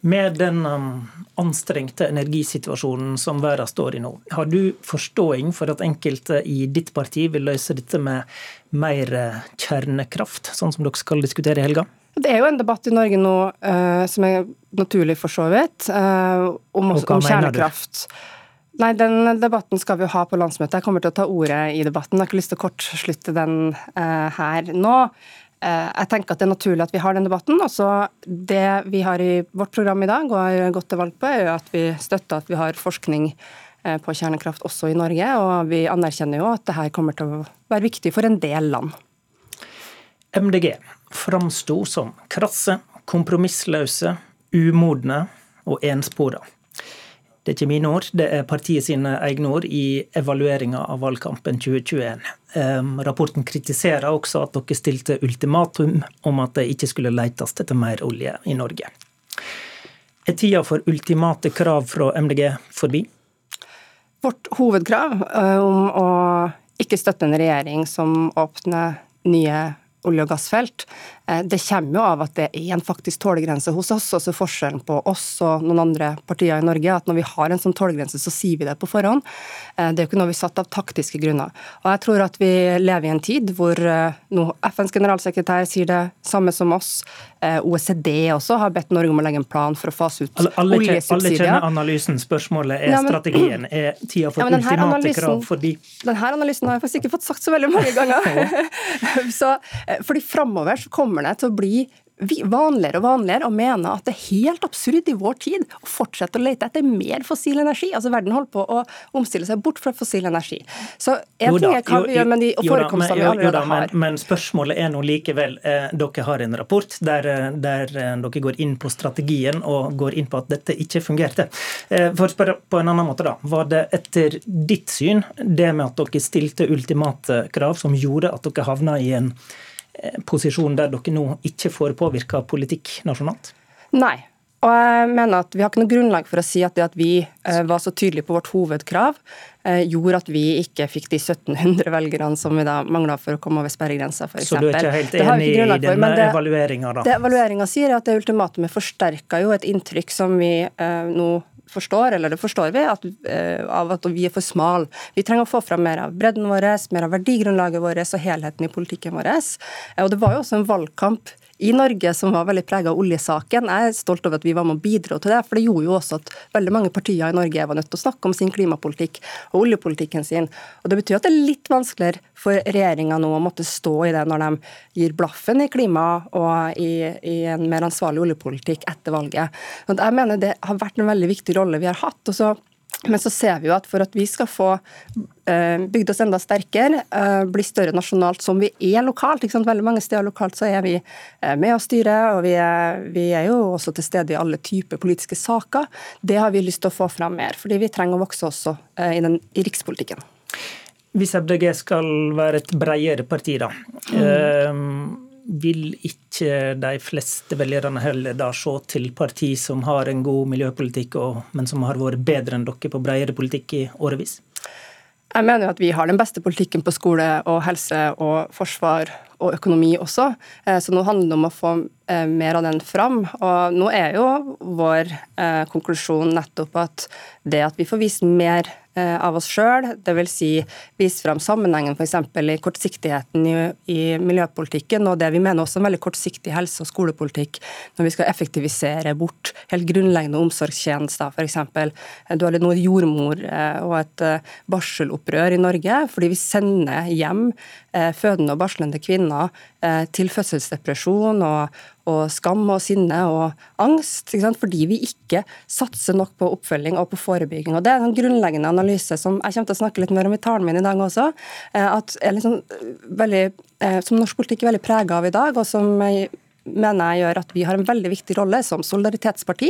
Med den um, anstrengte energisituasjonen som verden står i nå, har du forståing for at enkelte i ditt parti vil løse dette med mer eh, kjernekraft, sånn som dere skal diskutere i helga? Det er jo en debatt i Norge nå uh, som er naturlig for så vidt, uh, om, om kjernekraft. Nei, Den debatten skal vi jo ha på landsmøtet. Jeg kommer til å ta ordet i debatten. Jeg har ikke lyst til å kortslutte den uh, her nå. Jeg tenker at det er naturlig at vi har den debatten. Også det vi har i vårt program i dag og har gått til valg på, er jo at vi støtter at vi har forskning på kjernekraft også i Norge. Og vi anerkjenner jo at det her kommer til å være viktig for en del land. MDG framsto som krasse, kompromissløse, umodne og enspora. Det er ikke mine ord, det er partiet sine egne ord i evalueringa av valgkampen 2021. Rapporten kritiserer også at dere stilte ultimatum om at det ikke skulle letes etter mer olje i Norge. Er tida for ultimate krav fra MDG forbi? Vårt hovedkrav eh, om å ikke støtte en regjering som åpner nye olje- og gassfelt, det kommer jo av at det er en faktisk tålegrense hos oss. altså Forskjellen på oss og noen andre partier i Norge at når vi har en sånn tålegrense, så sier vi det på forhånd. Eh, det er jo ikke noe vi satt av taktiske grunner. Og jeg tror at vi lever i en tid hvor eh, nå FNs generalsekretær sier det samme som oss. OECD også har bedt Norge om å legge en plan for å fase ut alle, alle, oljesubsidier. Alle kjenner analysen. Spørsmålet er ja, men, strategien. Er tida for ja, ultimate krav forbi? Denne analysen har jeg faktisk ikke fått sagt så veldig mange ganger. så fordi framover så kommer det til å bli vanligere og vanligere å mene at det er helt absurd i vår tid å fortsette å lete etter mer fossil energi. Altså Verden holder på å omstille seg bort fra fossil energi. Så en ting er hva vi gjør med de forekomstene vi allerede har. Men, men, spørsmålet er nå likevel eh, Dere har en rapport der, eh, der, eh, dere går inn på strategien og går inn på at dette ikke fungerte. Eh, for å spørre på en annen måte, da. Var det etter ditt syn det med at dere stilte ultimate krav som gjorde at dere havna i en posisjon der dere nå ikke får påvirka politikk nasjonalt? Nei. Og jeg mener at Vi har ikke noe grunnlag for å si at det at vi eh, var så tydelige på vårt hovedkrav, eh, gjorde at vi ikke fikk de 1700 velgerne som vi da mangla for å komme over sperregrensa, f.eks. Så du er ikke helt enig i denne evalueringa, da? Det evalueringa sier, er at det ultimatumet forsterka jo et inntrykk som vi nå forstår, eller det forstår vi, at, uh, av at vi er for smale. Vi trenger å få fram mer av bredden vår, mer av verdigrunnlaget vårt og helheten i politikken vår. Uh, og det var jo også en valgkamp i Norge som var veldig prega av oljesaken. Jeg er stolt over at vi var med å bidra til det, for det gjorde jo også at veldig mange partier i Norge var nødt til å snakke om sin klimapolitikk og oljepolitikken sin. Og Det betyr at det er litt vanskeligere for regjeringa nå å måtte stå i det når de gir blaffen i klima og i, i en mer ansvarlig oljepolitikk etter valget. Og jeg mener det har vært en veldig viktig rolle vi har hatt. og så men så ser vi jo at for at vi skal få eh, bygd oss enda sterkere, eh, bli større nasjonalt som vi er lokalt Veldig mange steder lokalt så er vi eh, med å styre, og vi er, vi er, jo også til stede i alle typer politiske saker. Det har vi lyst til å få fram mer, fordi vi trenger å vokse også i, den, i rikspolitikken. Hvis MDG skal være et bredere parti, da. Mm vil ikke de fleste velgerne heller da se til parti som har en god miljøpolitikk, men som har vært bedre enn dere på bredere politikk i årevis? Jeg mener jo at vi har den beste politikken på skole og helse og forsvar og økonomi også. Eh, så nå handler det om å få eh, mer av den fram. Og nå er jo vår eh, konklusjon nettopp at det at vi får vist mer av oss sjøl, dvs. Si, vise fram sammenhengen f.eks. i kortsiktigheten i, i, miljøpolitikken, og det vi mener også en veldig kortsiktig helse- og skolepolitikk når vi skal effektivisere bort helt grunnleggende omsorgstjenester, f.eks. Du har nå jordmor eh, og et eh, barselopprør i Norge fordi vi sender hjem fødende og barslende kvinner til fødselsdepresjon og, og skam og sinne og angst, fordi vi ikke satser nok på oppfølging og på forebygging. Og Det er en grunnleggende analyse som jeg kommer til å snakke litt mer om i talen min i dag også, eh, at liksom veldig, eh, som norsk politikk er veldig prega av i dag, og som mener jeg gjør at vi har en veldig viktig rolle som solidaritetsparti,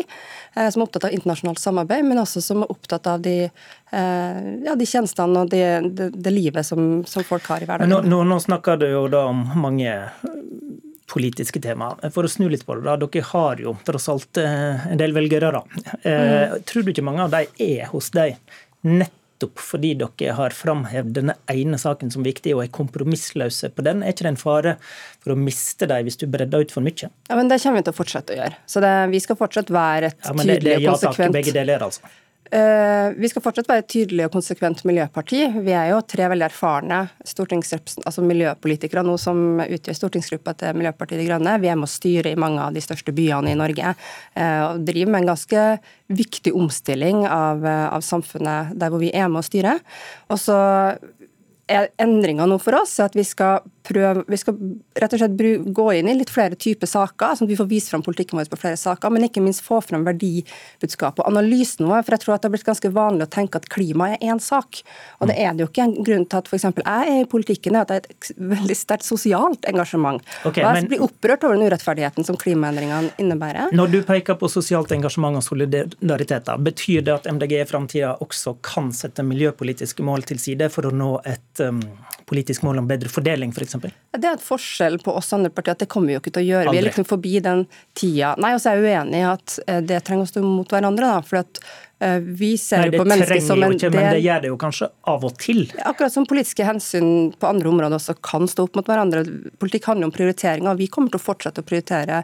eh, som er opptatt av internasjonalt samarbeid, men også som er opptatt av de, ja, de tjenestene og det, de, de livet som, som, folk har i hverdagen. Nå, nå, nå snakker du jo da om mange politiske tema. For å snu litt på det, da. Dere har jo tross alt eh, en del velgere. da. Mm. Tror du ikke mange av de er hos deg nettopp fordi dere har framhevet denne ene saken som viktig og er kompromissløse på den? Er ikke det en fare for å miste dem hvis du bredder ut for mye? Ja, men Det kommer vi til å fortsette å gjøre. Så det, Vi skal fortsatt være et ja, tydelig og konsekvent Det er ja takk, begge deler, altså. Eh, vi skal fortsatt være et tydelig og konsekvent miljøparti. Vi er jo tre veldig erfarne altså miljøpolitikere nå som utgjør stortingsgruppa til Miljøpartiet De Grønne. Vi er med å styre i mange av de største byene i Norge eh, og driver med en ganske viktig omstilling av, eh, av samfunnet der hvor vi er med å styre. Og så endringa nå for oss at vi skal prøve, vi skal rett og slett gå inn i litt flere typer saker, sånn at vi får vist fram politikken vår på flere saker, men ikke minst få fram verdibudskapet og analysen vår. For jeg tror at det har blitt ganske vanlig å tenke at klima er én sak. Og det er det jo ikke. En grunn til at f.eks. jeg er i politikken, er at det er et veldig sterkt sosialt engasjement. Okay, og jeg men... blir opprørt over den urettferdigheten som klimaendringene innebærer. Når du peker på sosialt engasjement og solidaritet, betyr det at MDG i framtida også kan sette miljøpolitiske mål til side for å nå et um, politisk mål om bedre fordeling, f.eks.? For det er et forskjell på oss andre partier, at det kommer vi jo ikke til å gjøre. Aldri. Vi er liksom forbi den tida. Nei, og så er jeg uenig i at eh, det trenger å stå mot hverandre. da, for at vi ser Nei, det på mennesker som en ikke, del Men det gjør det jo kanskje av og til? Akkurat som politiske hensyn på andre områder også kan stå opp mot hverandre. Politikk handler om prioriteringer. Vi kommer til å fortsette å prioritere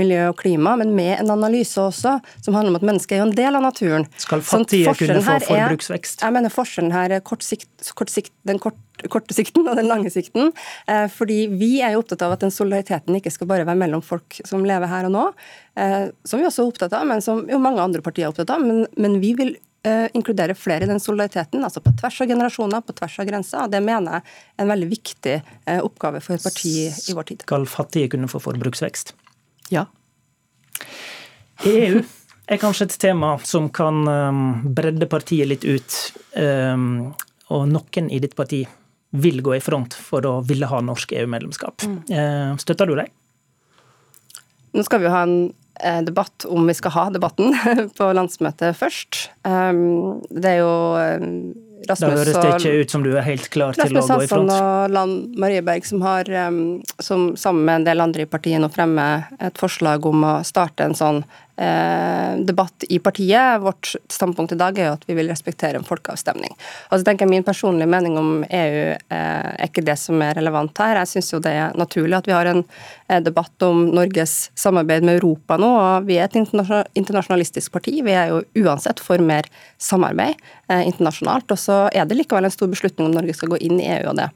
miljø og klima, men med en analyse også, som handler om at mennesket er jo en del av naturen. Skal fattige kunne få forbruksvekst? Er, jeg mener forskjellen her er kort sikt, kort sikt, den kort, korte sikten og den lange sikten. Eh, fordi vi er jo opptatt av at den solidariteten ikke skal bare være mellom folk som lever her og nå, eh, som vi også er opptatt av, men som jo mange andre partier er opptatt av. men, men vi vil uh, inkludere flere i den solidariteten, altså på tvers av generasjoner, på tvers av grenser. Og Det mener jeg er en veldig viktig oppgave for et parti i vår tid. Skal fattige kunne få forbruksvekst? Ja. EU er kanskje et tema som kan um, bredde partiet litt ut. Um, og noen i ditt parti vil gå i front for å ville ha norsk EU-medlemskap. Mm. Uh, støtter du det? Nå skal vi jo ha en Eh, debatt om vi skal ha debatten på landsmøtet først. Ehm, det er jo Rasmus Rasmus Da høres det ikke ut som du er helt klar til å gå i front. Rasmus Hansson og Land Marieberg som har, ehm, som sammen med en del andre i partiet nå fremmer et forslag om å starte en sånn Eh, debatt i partiet. Vårt standpunkt i dag er jo at vi vil respektere en folkeavstemning. Og så tenker jeg Min personlige mening om EU eh, er ikke det som er relevant her. Jeg syns det er naturlig at vi har en eh, debatt om Norges samarbeid med Europa nå. og Vi er et internasjonalistisk parti. Vi er jo uansett for mer samarbeid internasjonalt. Og så er det likevel en stor beslutning om Norge skal gå inn i EU og det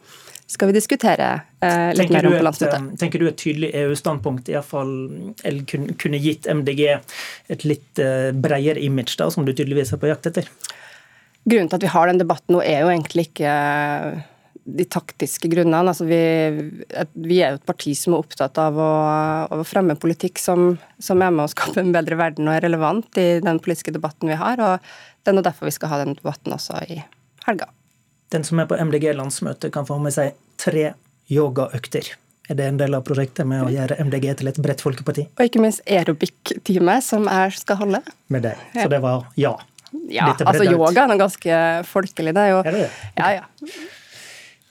skal vi diskutere eh, litt mer om på landsmøtet. Eh, tenker du et tydelig EU-standpunkt iallfall kunne gitt MDG et litt eh, bredere image, da, som du tydeligvis er på jakt etter? Grunnen til at vi har den debatten nå, er jo egentlig ikke eh, de taktiske grunnene. Altså vi, vi, er jo et parti som er opptatt av å, av å fremme politikk som, som, er med å skape en bedre verden og er relevant i den politiske debatten vi har. og Det er nå derfor vi skal ha den debatten også i helga den som er på MDG-landsmøte, kan få med seg tre yogaøkter. Er det en del av prosjektet med å gjøre MDG til et bredt folkeparti? Og ikke minst aerobic-time, som jeg skal holde. Med deg. Så det var ja. Ja, altså yoga er ganske folkelig. Det er jo er det? Ja, ja.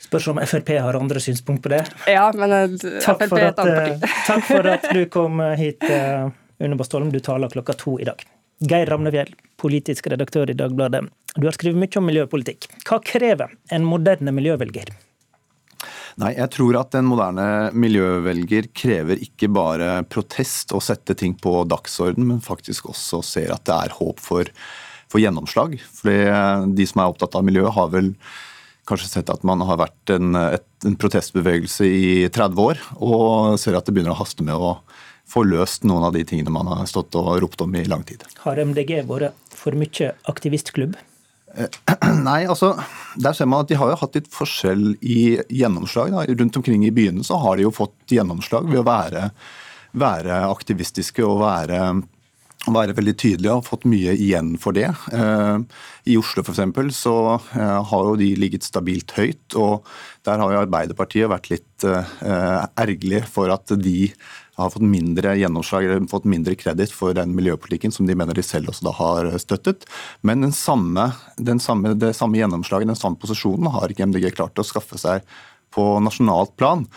Spørs om Frp har andre synspunkt på det. Ja, men uh, takk Frp er et annet parti. Eh, takk for at du kom hit, Unne Une Bastholm. Du taler klokka to i dag. Geir Ramnefjell, politisk redaktør i Dagbladet. Du har skrevet mye om miljøpolitikk. Hva krever en moderne miljøvelger? Nei, jeg tror at en moderne miljøvelger krever ikke bare protest og sette ting på dagsorden, men faktisk også ser at det er håp for, for gjennomslag. For de som er opptatt av miljø, har vel kanskje sett at man har vært en, et, en protestbevegelse i 30 år, og ser at det begynner å haste med å få løst noen av de tingene man har stått og ropt om i lang tid. Har MDG vært for mye aktivistklubb? Eh, nei, altså, der ser man at De har jo hatt litt forskjell i gjennomslag. Da. Rundt omkring i byene så har de jo fått gjennomslag ved å være, være aktivistiske og være, være veldig tydelige og fått mye igjen for det. Eh, I Oslo f.eks. så eh, har jo de ligget stabilt høyt. og Der har jo Arbeiderpartiet vært litt ergerlig for at de har fått mindre gjennomslag eller fått mindre kreditt for den miljøpolitikken som de mener de selv også da har støttet. Men den samme, den samme, det samme gjennomslaget, den samme posisjonen, har ikke MDG klart å skaffe seg på nasjonalt plan.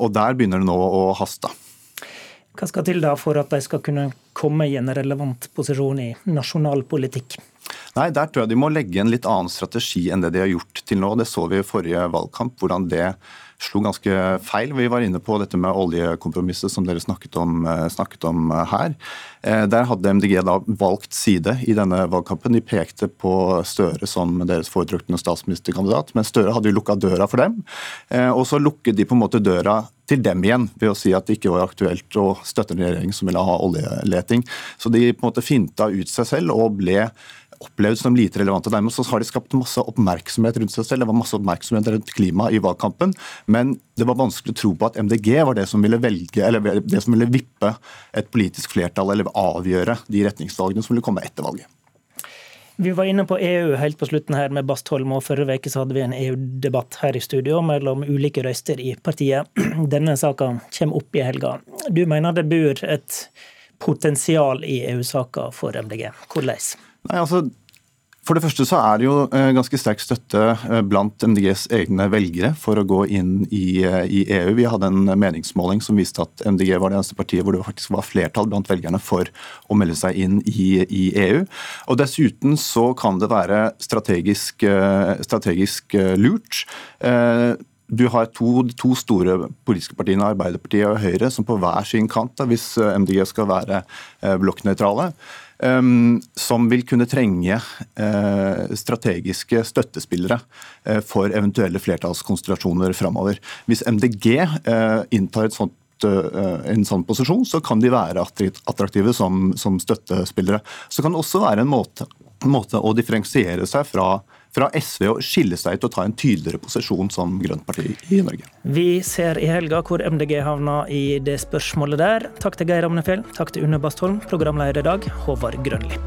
Og der begynner det nå å haste. Hva skal til da for at de skal kunne komme i en relevant posisjon i nasjonal politikk? Nei, Der tror jeg de må legge en litt annen strategi enn det de har gjort til nå. Det så vi i forrige valgkamp, hvordan det slo ganske feil. Vi var inne på dette med oljekompromisset som dere snakket om, eh, snakket om eh, her. Eh, der hadde MDG da valgt side i denne valgkampen. De pekte på Støre som deres foretrukne statsministerkandidat, men Støre hadde jo lukka døra for dem. Og så lukket de på en måte døra til dem igjen ved å si at det ikke var aktuelt å støtte en regjering som ville ha oljeleting. Så de på en måte finta ut seg selv og ble opplevd som lite relevante. Dermed så har de skapt masse oppmerksomhet rundt seg selv. Det var masse oppmerksomhet rundt klima i valgkampen, men det var vanskelig å tro på at MDG var det som ville velge, eller det som ville vippe et politisk flertall eller avgjøre de retningsvalgene som ville komme etter valget. Vi var inne på EU helt på slutten her med Bastholm, og forrige uke hadde vi en EU-debatt her i studio mellom ulike røyster i partiet. Denne saka kommer opp i helga. Du mener det bor et potensial i EU-saka for MDG. Hvordan? Nei, altså, for det første så er det jo eh, ganske sterk støtte eh, blant MDGs egne velgere for å gå inn i, eh, i, EU. Vi hadde en meningsmåling som viste at MDG var det eneste partiet hvor det faktisk var flertall blant velgerne for å melde seg inn i, i EU. Og Dessuten så kan det være strategisk, strategisk lurt. Du har to, to, store politiske partiene, Arbeiderpartiet og Høyre, som på hver sin kant, da, hvis MDG skal være blokknøytrale. Ehm, som vil kunne trenge eh, strategiske støttespillere eh, for eventuelle flertallskonstellasjoner framover. Hvis MDG eh, inntar et sånt en sånn posisjon, så kan de være attraktive som, som støttespillere. Så kan det også være en måte, måte å differensiere seg fra fra SV å skille seg ut og ta en tydeligere posisjon som grønt parti i Norge. Vi ser i helga hvor MDG havner i det spørsmålet der. Takk til Geir Amnefjell, takk til Une Bastholm, programleder i dag, Håvard Grønli.